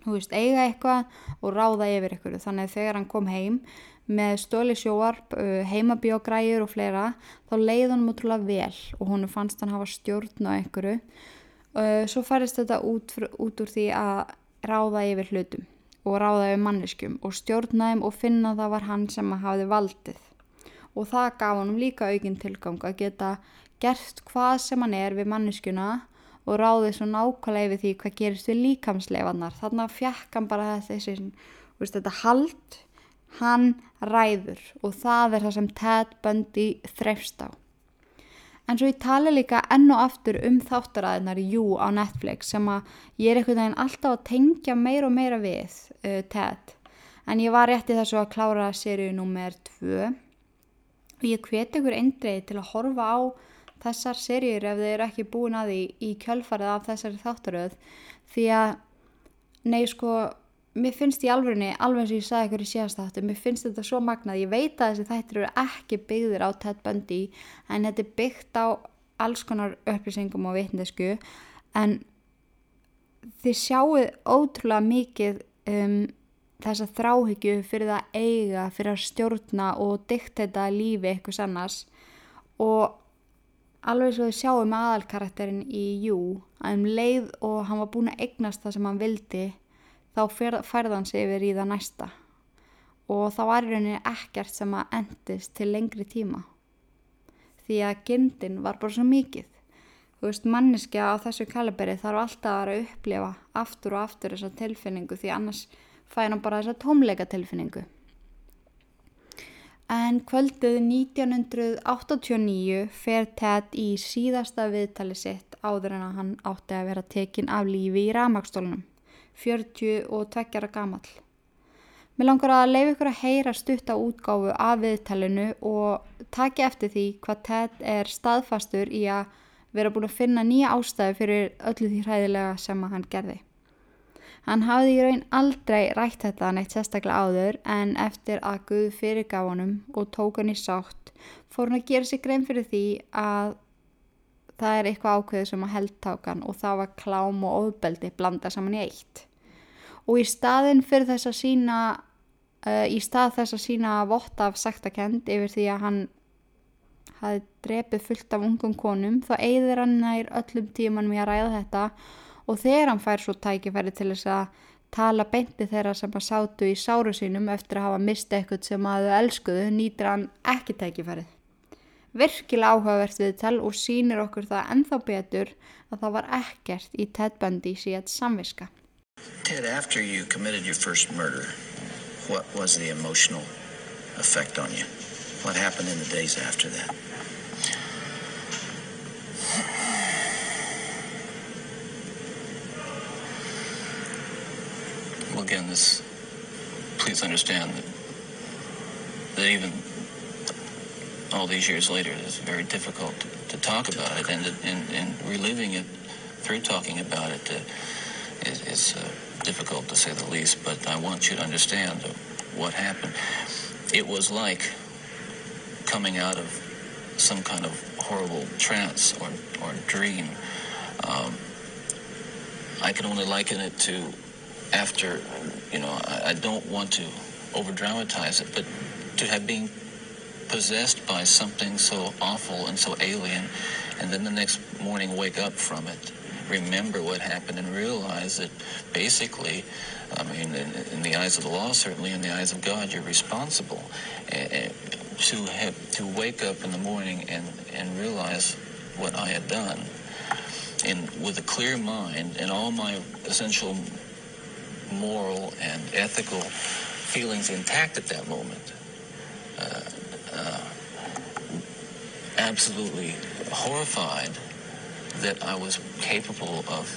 þú veist, eiga eitthvað og ráða yfir eitthvað þannig að þegar hann kom heim með stóli sjóarp, uh, heimabíogræjur og fleira, þá leiði hann mútrúlega vel og hún fannst hann hafa stjórn á einhverju uh, svo færist þetta út, út úr því að ráða yfir hlutum og ráða yfir manneskjum og stjórnaðum og finna það var hann sem að hafi valdið. Og það gaf hann líka aukinn tilgang að geta gert hvað sem hann er við manneskjuna og ráðið svo nákvæmlega yfir því hvað gerist við líkamsleifannar. Þannig að fjekk hann bara þessi, veist, þetta hald, hann ræður og það er það sem Ted Bundy þrefst á. En svo ég tala líka enn og aftur um þáttaræðinar Jú á Netflix sem að ég er einhvern veginn alltaf að tengja meira og meira við uh, Ted. En ég var rétti þessu að klára sériu nummer 2 og ég hveti ykkur eindreið til að horfa á þessar sériur ef þeir eru ekki búin að því í kjölfarið af þessari þáttaröð. Því að, nei sko, mér finnst í alvegni, alveg eins og ég sagði ykkur í síðast áttu, mér finnst þetta svo magnað, ég veit að þessi þættir eru ekki byggðir á Ted Bundy en þetta er byggt á alls konar upplýsingum og vitndesku en þið sjáuð ótrúlega mikið um, þessa þráhyggju fyrir það eiga, fyrir að stjórna og dikteta lífi eitthvað sannast og alveg svo þið sjáum aðalkarakterin í Jú að um leið og hann var búin að eignast það sem hann vildi þá færði hann sig yfir í það næsta. Og það var í rauninni ekkert sem að endist til lengri tíma. Því að gindin var bara svo mikið. Þú veist manneskja á þessu kaliberi þarf alltaf að vera að upplifa aftur og aftur þessa tilfinningu því annars fær hann bara þessa tómleika tilfinningu en kvöldið 1989 fer Ted í síðasta viðtali sitt áður en að hann átti að vera tekin af lífi í ramakstólunum 40 og tveggjara gamal. Mér langar að leiða ykkur að heyra stutta útgáfu af viðtælinu og taki eftir því hvað Ted er staðfastur í að vera búin að finna nýja ástæðu fyrir öllu því hræðilega sem hann gerði. Hann hafði í raun aldrei rætt þetta neitt sérstaklega áður en eftir að Guð fyrirgaf honum og tók hann í sátt fór hann að gera sig grein fyrir því að það er eitthvað ákveð sem að heldtákan og það var klám og ofbeldi blanda saman í eitt. Og í staðin fyrir þess að sína, uh, í stað þess að sína vott af saktakend yfir því að hann hafi drepið fullt af ungum konum þá eigður hann nær öllum tíman með að ræða þetta og þegar hann fær svo tækifæri til þess að tala beinti þeirra sem að sátu í sáru sínum eftir að hafa mistið eitthvað sem að þau elskuðu nýtir hann ekki tækifærið. Virkilega áhugavert viðtal og sínir okkur það ennþá betur að það var ekkert í Ted Bundy síðan samviska. Ted, after you committed your first murder, what was the emotional effect on you? What happened in the days after that? Well, again, this, please understand that, that even all these years later, it's very difficult to, to talk about it, and, and, and reliving it through talking about it uh, is, is uh, difficult to say the least. But I want you to understand what happened. It was like coming out of some kind of horrible trance or, or dream. Um, I can only liken it to after, you know, I, I don't want to over dramatize it, but to have been possessed by something so awful and so alien, and then the next morning wake up from it, remember what happened, and realize that basically, I mean, in, in the eyes of the law, certainly in the eyes of God, you're responsible. Uh, to have to wake up in the morning and, and realize what I had done, and with a clear mind and all my essential moral and ethical feelings intact at that moment. Uh, uh, absolutely horrified that I was capable of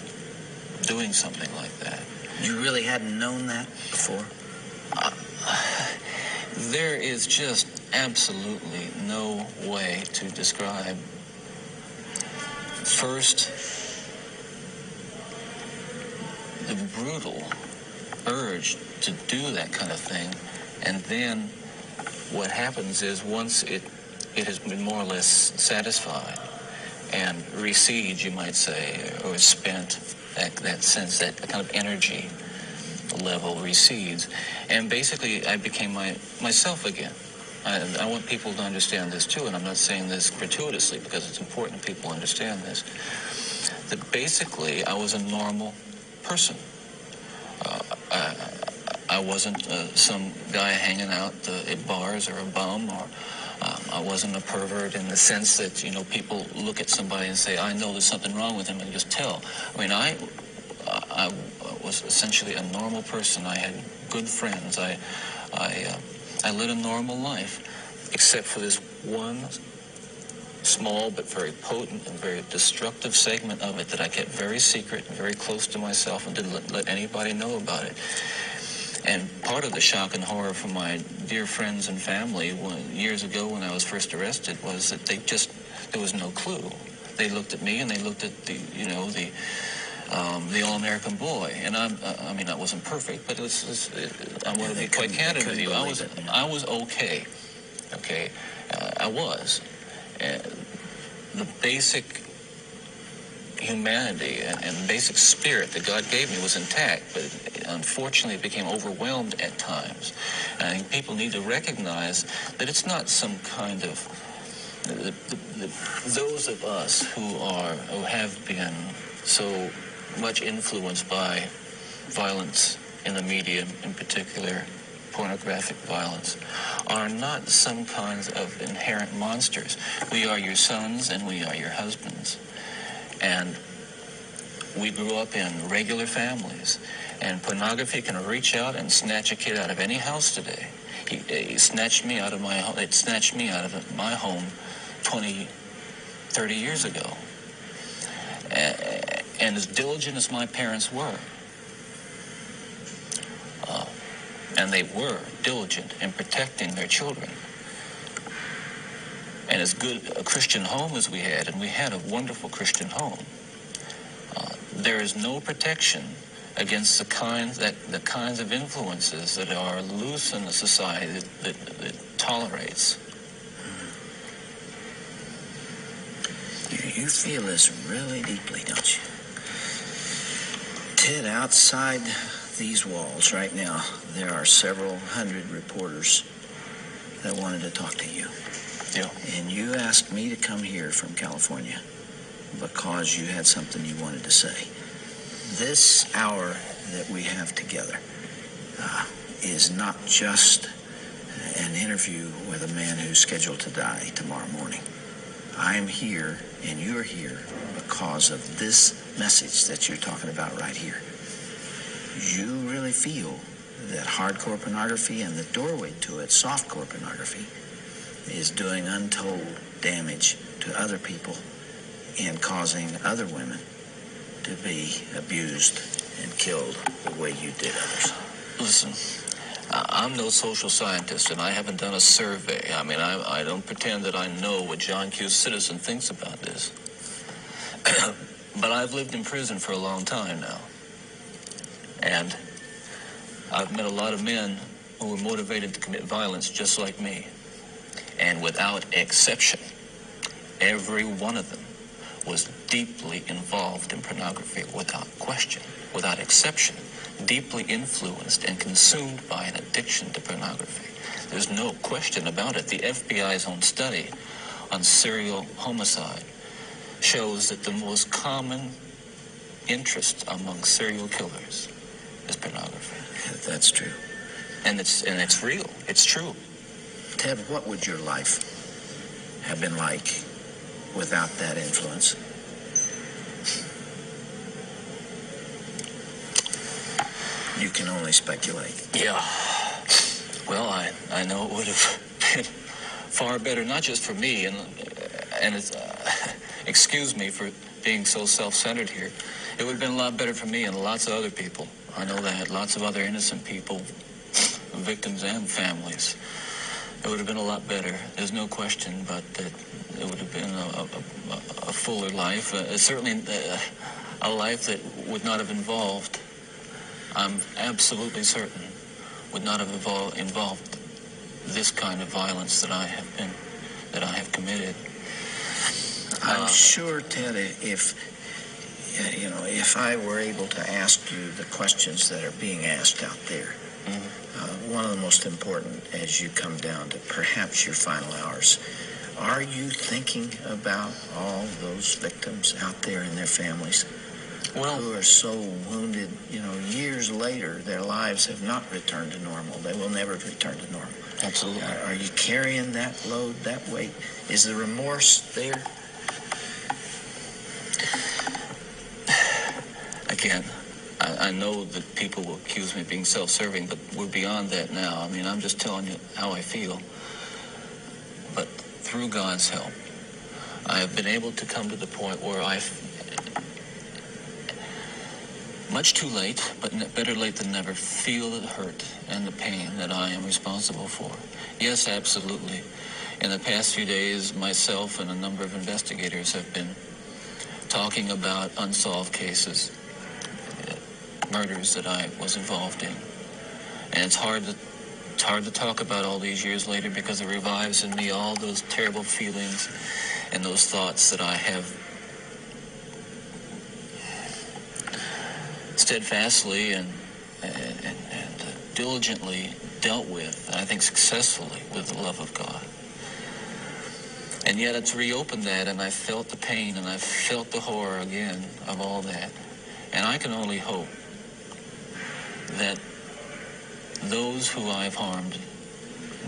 doing something like that. You really hadn't known that before? Uh, there is just absolutely no way to describe first the brutal to do that kind of thing. And then what happens is once it it has been more or less satisfied and recedes you might say or spent that, that sense that kind of energy level recedes. And basically I became my myself again. I, I want people to understand this too and I'm not saying this gratuitously because it's important people understand this that basically I was a normal person wasn't uh, some guy hanging out uh, at bars or a bum, or um, I wasn't a pervert in the sense that you know people look at somebody and say, "I know there's something wrong with him," and just tell. I mean, I I was essentially a normal person. I had good friends. I I uh, I led a normal life, except for this one small but very potent and very destructive segment of it that I kept very secret and very close to myself and didn't let, let anybody know about it. And part of the shock and horror for my dear friends and family when, years ago when I was first arrested was that they just, there was no clue. They looked at me and they looked at the, you know, the, um, the all-American boy. And I'm, I mean, I wasn't perfect, but it was, it was it, I want to be quite candid with you. I was, it. I was okay. Okay. Uh, I was. And the basic humanity and, and basic spirit that God gave me was intact, but unfortunately it became overwhelmed at times. And people need to recognize that it's not some kind of the, the, the, those of us who are who have been so much influenced by violence in the media, in particular pornographic violence, are not some kinds of inherent monsters. We are your sons and we are your husbands. And we grew up in regular families. And pornography can reach out and snatch a kid out of any house today. He, he snatched me out of my home. It snatched me out of my home 20, 30 years ago. And as diligent as my parents were, uh, and they were diligent in protecting their children, and as good a Christian home as we had, and we had a wonderful Christian home, uh, there is no protection against the kinds that the kinds of influences that are loose in a society that, that, that tolerates. You, you feel this really deeply, don't you? Ted, outside these walls right now, there are several hundred reporters that wanted to talk to you. Yeah. And you asked me to come here from California because you had something you wanted to say. This hour that we have together uh, is not just an interview with a man who's scheduled to die tomorrow morning. I'm here and you're here because of this message that you're talking about right here. You really feel that hardcore pornography and the doorway to it, softcore pornography, is doing untold damage to other people and causing other women to be abused and killed the way you did others. Listen, I'm no social scientist, and I haven't done a survey. I mean, I, I don't pretend that I know what John Q. Citizen thinks about this. but I've lived in prison for a long time now. And I've met a lot of men who were motivated to commit violence just like me. And without exception, every one of them was deeply involved in pornography without question, without exception, deeply influenced and consumed by an addiction to pornography. There's no question about it. The FBI's own study on serial homicide shows that the most common interest among serial killers is pornography. That's true. And it's and it's real. It's true. Ted, what would your life have been like without that influence? You can only speculate. Yeah. Well, I, I know it would have been far better, not just for me, and and it's, uh, excuse me for being so self-centered here. It would have been a lot better for me and lots of other people. I know that lots of other innocent people, victims and families. It would have been a lot better. There's no question, but that it would have been a, a, a- fuller life. Uh, certainly, uh, a life that would not have involved. I'm absolutely certain would not have invol- involved this kind of violence that I have been, that I have committed. I'm Uh, sure, Ted, if you know, if I were able to ask you the questions that are being asked out there, uh, one of the most important as you come down to perhaps your final hours, are you thinking about all those victims out there and their families Well, who are so wounded? You know, years later, their lives have not returned to normal. They will never return to normal. absolutely. Are, are you carrying that load, that weight? Is the remorse there? Again, I, I know that people will accuse me of being self-serving, but we're beyond that now. I mean, I'm just telling you how I feel. But through God's help, I have been able to come to the point where I've much too late, but better late than never, feel the hurt and the pain that I am responsible for. Yes, absolutely. In the past few days, myself and a number of investigators have been talking about unsolved cases murders that I was involved in. And it's hard to it's hard to talk about all these years later because it revives in me all those terrible feelings and those thoughts that I have steadfastly and and, and, and diligently dealt with, and I think successfully, with the love of God. And yet it's reopened that, and I felt the pain, and I felt the horror again of all that. And I can only hope that those who I've harmed,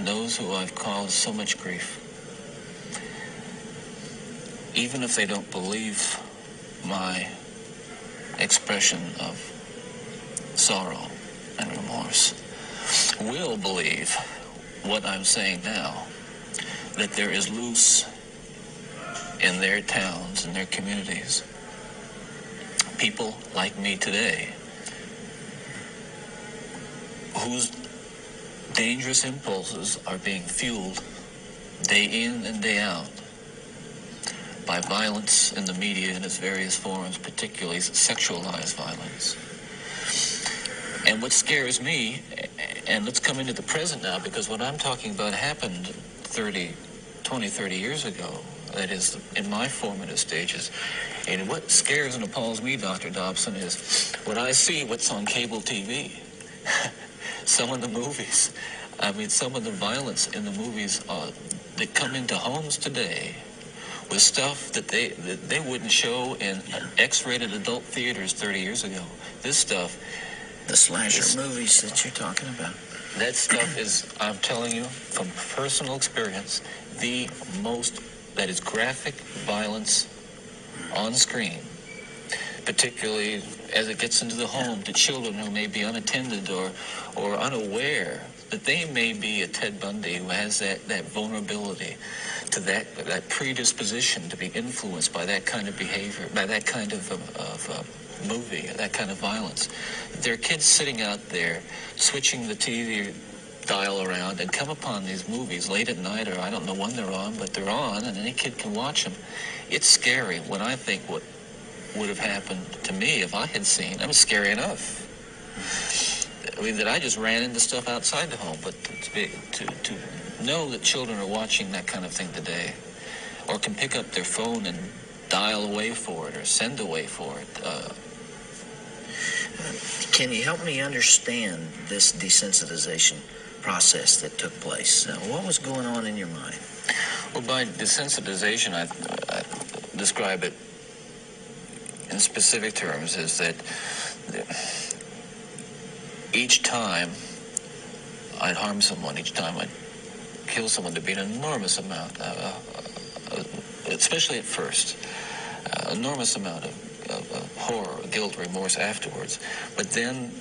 those who I've caused so much grief, even if they don't believe my expression of sorrow and remorse, will believe what I'm saying now, that there is loose in their towns and their communities people like me today whose dangerous impulses are being fueled day in and day out by violence in the media in its various forms, particularly sexualized violence. And what scares me, and let's come into the present now, because what I'm talking about happened 30, 20, 30 years ago. That is, in my formative stages. And what scares and appalls me, Dr. Dobson, is what I see what's on cable TV. some of the movies. I mean, some of the violence in the movies uh, that come into homes today with stuff that they that they wouldn't show in X-rated adult theaters 30 years ago. This stuff, The slasher movies that you're talking about. that stuff is, I'm telling you from personal experience, the most that is graphic violence on screen, particularly as it gets into the home to children who may be unattended or or unaware that they may be a Ted Bundy who has that, that vulnerability to that that predisposition to be influenced by that kind of behavior, by that kind of, of, uh, movie, that kind of violence. There are kids sitting out there switching the TV dial around and come upon these movies late at night or I don't know when they're on, but they're on and any kid can watch them. It's scary when I think what would have happened to me if I had seen. I mean, scary enough. I mean, that I just ran into stuff outside the home, but to, be, to, to know that children are watching that kind of thing today, or can pick up their phone and dial away for it or send away for it. Uh, Can you help me understand this desensitization process that took place? Uh, what was going on in your mind? well, by desensitization, I, I describe it in specific terms is that each time I'd harm someone, each time I'd kill someone, there'd be an enormous amount, uh, uh, especially at first, uh, enormous amount of, of, of horror, guilt, remorse afterwards. But then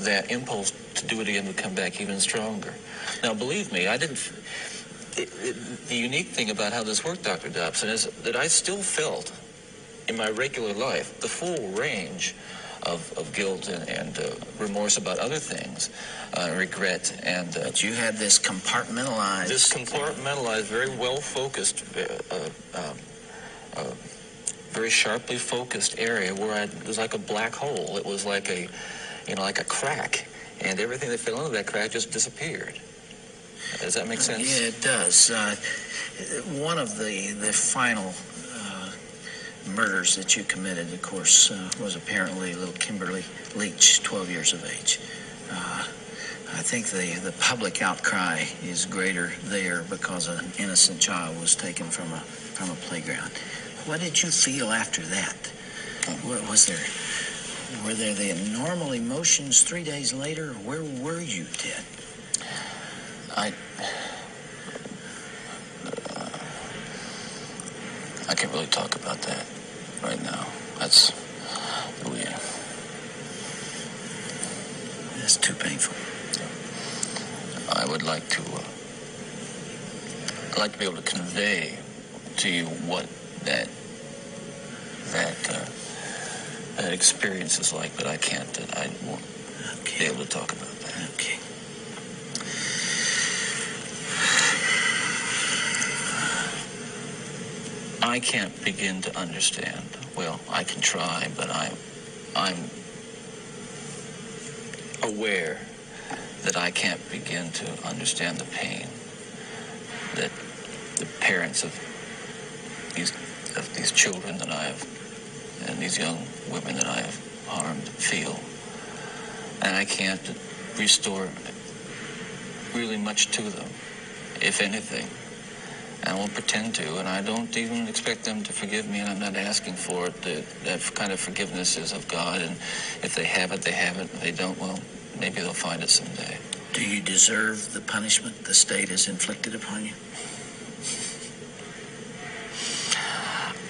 that impulse to do it again would come back even stronger. Now, believe me, I didn't. It, it, the unique thing about how this worked, Dr. Dobson, is that I still felt in my regular life the full range of, of guilt and, and uh, remorse about other things, uh, regret, and uh, you had this compartmentalized. this compartmentalized, very well focused, uh, uh, um, uh, very sharply focused area where I, it was like a black hole. It was like a, you know, like a crack, and everything that fell into that crack just disappeared. Does that make sense? Yeah, it does. Uh, one of the the final murders that you committed, of course, uh, was apparently little Kimberly Leach, 12 years of age. Uh, I think the, the public outcry is greater there because an innocent child was taken from a from a playground. What did you feel after that? What Was there were there the normal emotions three days later? Where were you, Ted? I. I can't really talk about that right now. That's we. That's too painful. I would like to. Uh, I'd like to be able to convey to you what that that uh, that experience is like, but I can't. I won't be able to talk about that. Okay. I can't begin to understand. Well, I can try, but I, I'm aware that I can't begin to understand the pain that the parents of these of these children that I have and these young women that I have harmed feel, and I can't restore really much to them, if anything. I won't pretend to, and I don't even expect them to forgive me, and I'm not asking for it. That, that kind of forgiveness is of God, and if they have it, they have it. If they don't, well, maybe they'll find it someday. Do you deserve the punishment the state has inflicted upon you?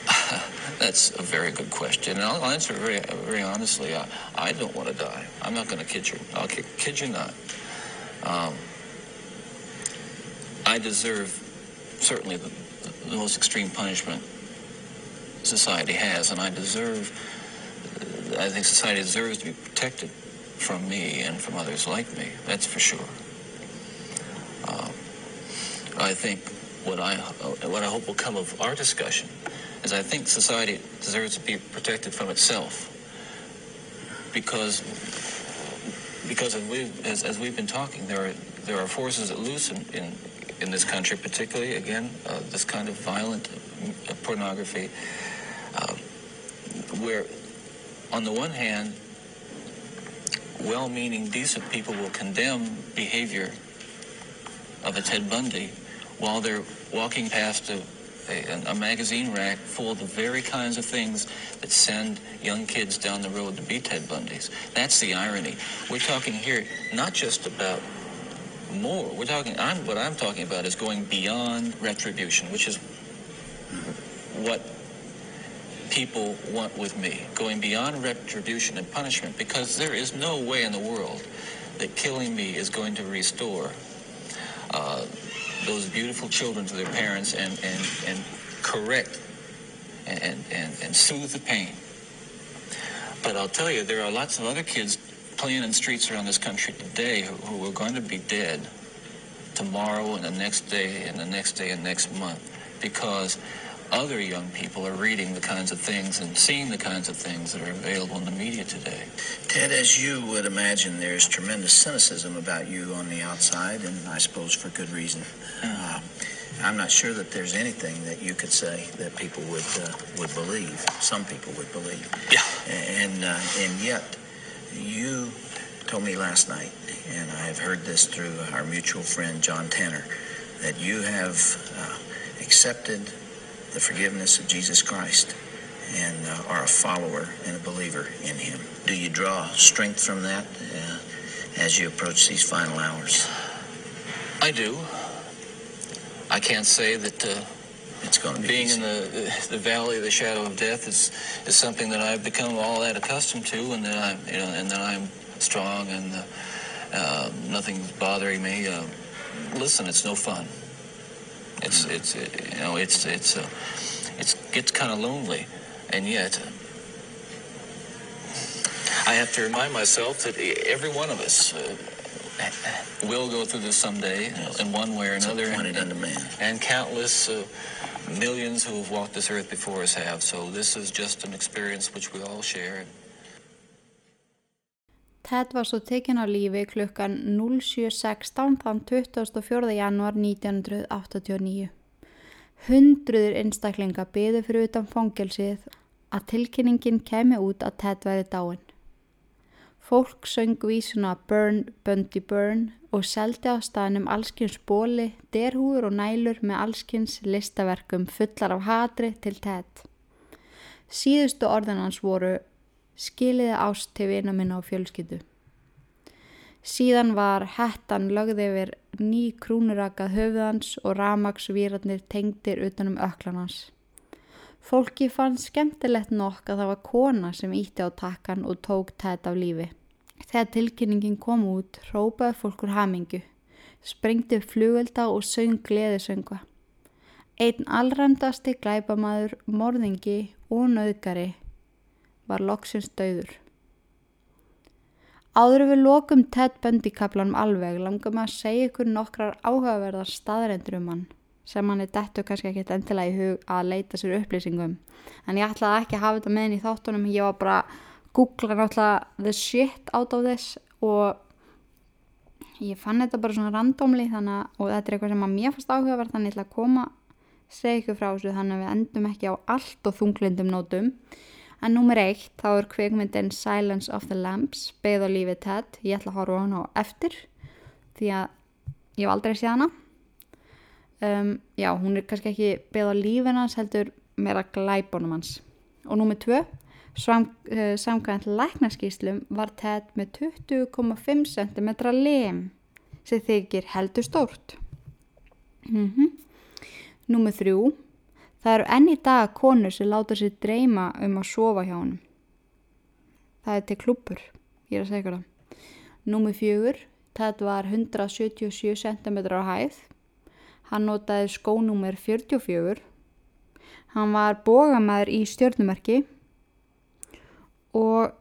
That's a very good question, and I'll answer very, very honestly. I, I don't want to die. I'm not going to kid you. I'll kid, kid you not. Um, I deserve certainly the, the most extreme punishment society has, and I deserve. I think society deserves to be protected from me and from others like me. That's for sure. Um, I think what I what I hope will come of our discussion is I think society deserves to be protected from itself because because as we've, as, as we've been talking, there are, there are forces at loose in, in, in this country, particularly, again, uh, this kind of violent uh, pornography, uh, where, on the one hand, well-meaning, decent people will condemn behavior of a Ted Bundy while they're walking past a, a, a, magazine rack full of the very kinds of things that send young kids down the road to be Ted Bundys. That's the irony. We're talking here not just about more. We're talking. I'm, what I'm talking about is going beyond retribution, which is what people want with me. Going beyond retribution and punishment, because there is no way in the world that killing me is going to restore uh, those beautiful children to their parents and, and, and correct and, and, and soothe the pain. But I'll tell you, there are lots of other kids playing in streets around this country today who, who are going to be dead tomorrow and the next day and the next day and next month because other young people are reading the kinds of things and seeing the kinds of things that are available in the media today. Ted, as you would imagine, there's tremendous cynicism about you on the outside, and I suppose for good reason. Uh, I'm not sure that there's anything that you could say that people would uh, would believe. Some people would believe. Yeah. And uh, and yet, you told me last night, and I have heard this through our mutual friend John Tanner, that you have uh, accepted the forgiveness of Jesus Christ and uh, are a follower and a believer in Him. Do you draw strength from that uh, as you approach these final hours? I do. I can't say that uh, It's going to be being easy. in the the valley of the shadow of death is is something that I've become all that accustomed to, and then I'm you know, and that I'm strong and uh, uh, nothing's bothering me. Uh, listen, it's no fun. It's it's it, you know it's it's uh, it's gets kind of lonely, and yet I have to remind myself that every one of us. Uh, will go through this someday in one way or another, and, and countless uh, millions who have walked this earth before us have. So this is just an experience which we all share. Ted var svo tekinn á lífi klukkan 07.16 þann 24. januar 1989. Hundruður einstaklinga byðu fyrir utan fangelsið að tilkynningin kemi út að Ted væri dáin. Fólk söng vísuna Burn, Bundy, Burn og seldi á staðnum allskins bóli, derhúur og nælur með allskins listaverkum fullar af hatri til Ted. Síðustu orðin hans voru skiliði ást til vina minna á fjölskyldu. Síðan var hettan lögði yfir ný krúnurakað höfuðans og ramagsvýrarnir tengdir utanum öklan hans. Fólki fann skemmtilegt nokk að það var kona sem ítti á takkan og tók tætt af lífi. Þegar tilkynningin kom út, rópaði fólkur hamingu, sprengdi upp flugvelda og söng gleðisönga. Einn allræmdasti glæpamaður, morðingi og nöðgari var loksins döður. Áður við lokum Ted Bundy kaplanum alveg maður að segja ykkur nokkrar áhugaverðar staðrendur um hann sem hann er dettu kannski ekkert endilega í hug að leita sér upplýsingum en ég ætlaði ekki að hafa þetta með henni í þáttunum ég var bara að googla náttúrulega the shit out of this og ég fann þetta bara svona randomli þannig og þetta er eitthvað sem að mér fannst áhugaverð þannig að ég ætla að koma segja ykkur frá þessu þannig að við endum ekki á allt og þunglindum nótum En númer eitt, þá er kvikmyndin Silence of the Lambs, beigð á lífi Ted. Ég ætla að horfa á hana á eftir, því að ég hef aldrei séð hana. Um, já, hún er kannski ekki beigð á lífin hans, heldur meira glæbunum hans. Og númer tvö, sam, uh, samkvæmt læknaskíslum var Ted með 20,5 cm lem, sem þykir heldur stórt. Mm Númer þrjú, Það eru enn í dag konur sem láta sér dreyma um að sofa hjá honum. Það er til klúpur, ég er að segja það. Númi fjögur, þetta var 177 cm á hæð. Hann notaði skónúmer 44. Hann var bógamæður í stjórnumerki og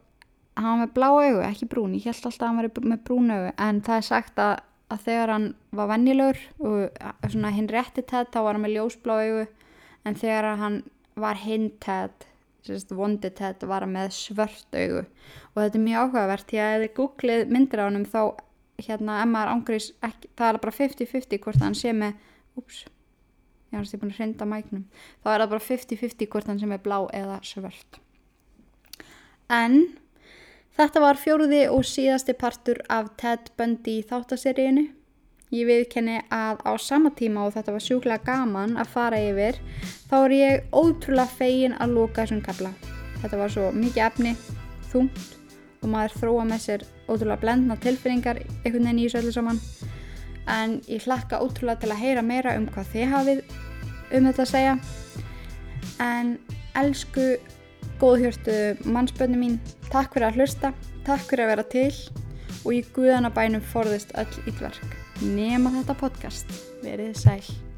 hann var með blá augu, ekki brún. Ég held alltaf að hann var með brún augu en það er sagt að, að þegar hann var vennilegur og svona hinn rétti tætt þá var hann með ljósblá augu en þegar hann var hintað sérst vondi Ted var með svört augu og þetta er mjög áhugavert því að ef þið googlið myndir á honum þá hérna ef maður ángrís það er bara 50-50 hvort hann sé með úps, ég hans ég búin að hrinda mæknum þá er það bara 50-50 hvort hann sé með blá eða svört en þetta var fjóruði og síðasti partur af Ted Bundy þáttaseríinu Ég viðkenni að á sama tíma og þetta var sjúklega gaman að fara yfir þá er ég ótrúlega fegin að lóka þessum kabla. Þetta var svo mikið efni, þungt og maður þróa með sér ótrúlega blendna tilfinningar einhvern veginn í þessu öllu saman. En ég hlakka ótrúlega til að heyra meira um hvað þið hafið um þetta að segja. En elsku góðhjörtu mannsbönni mín, takk fyrir að hlusta, takk fyrir að vera til og í guðanabænum forðist öll ítlverk nema þetta podcast. Verið sæl.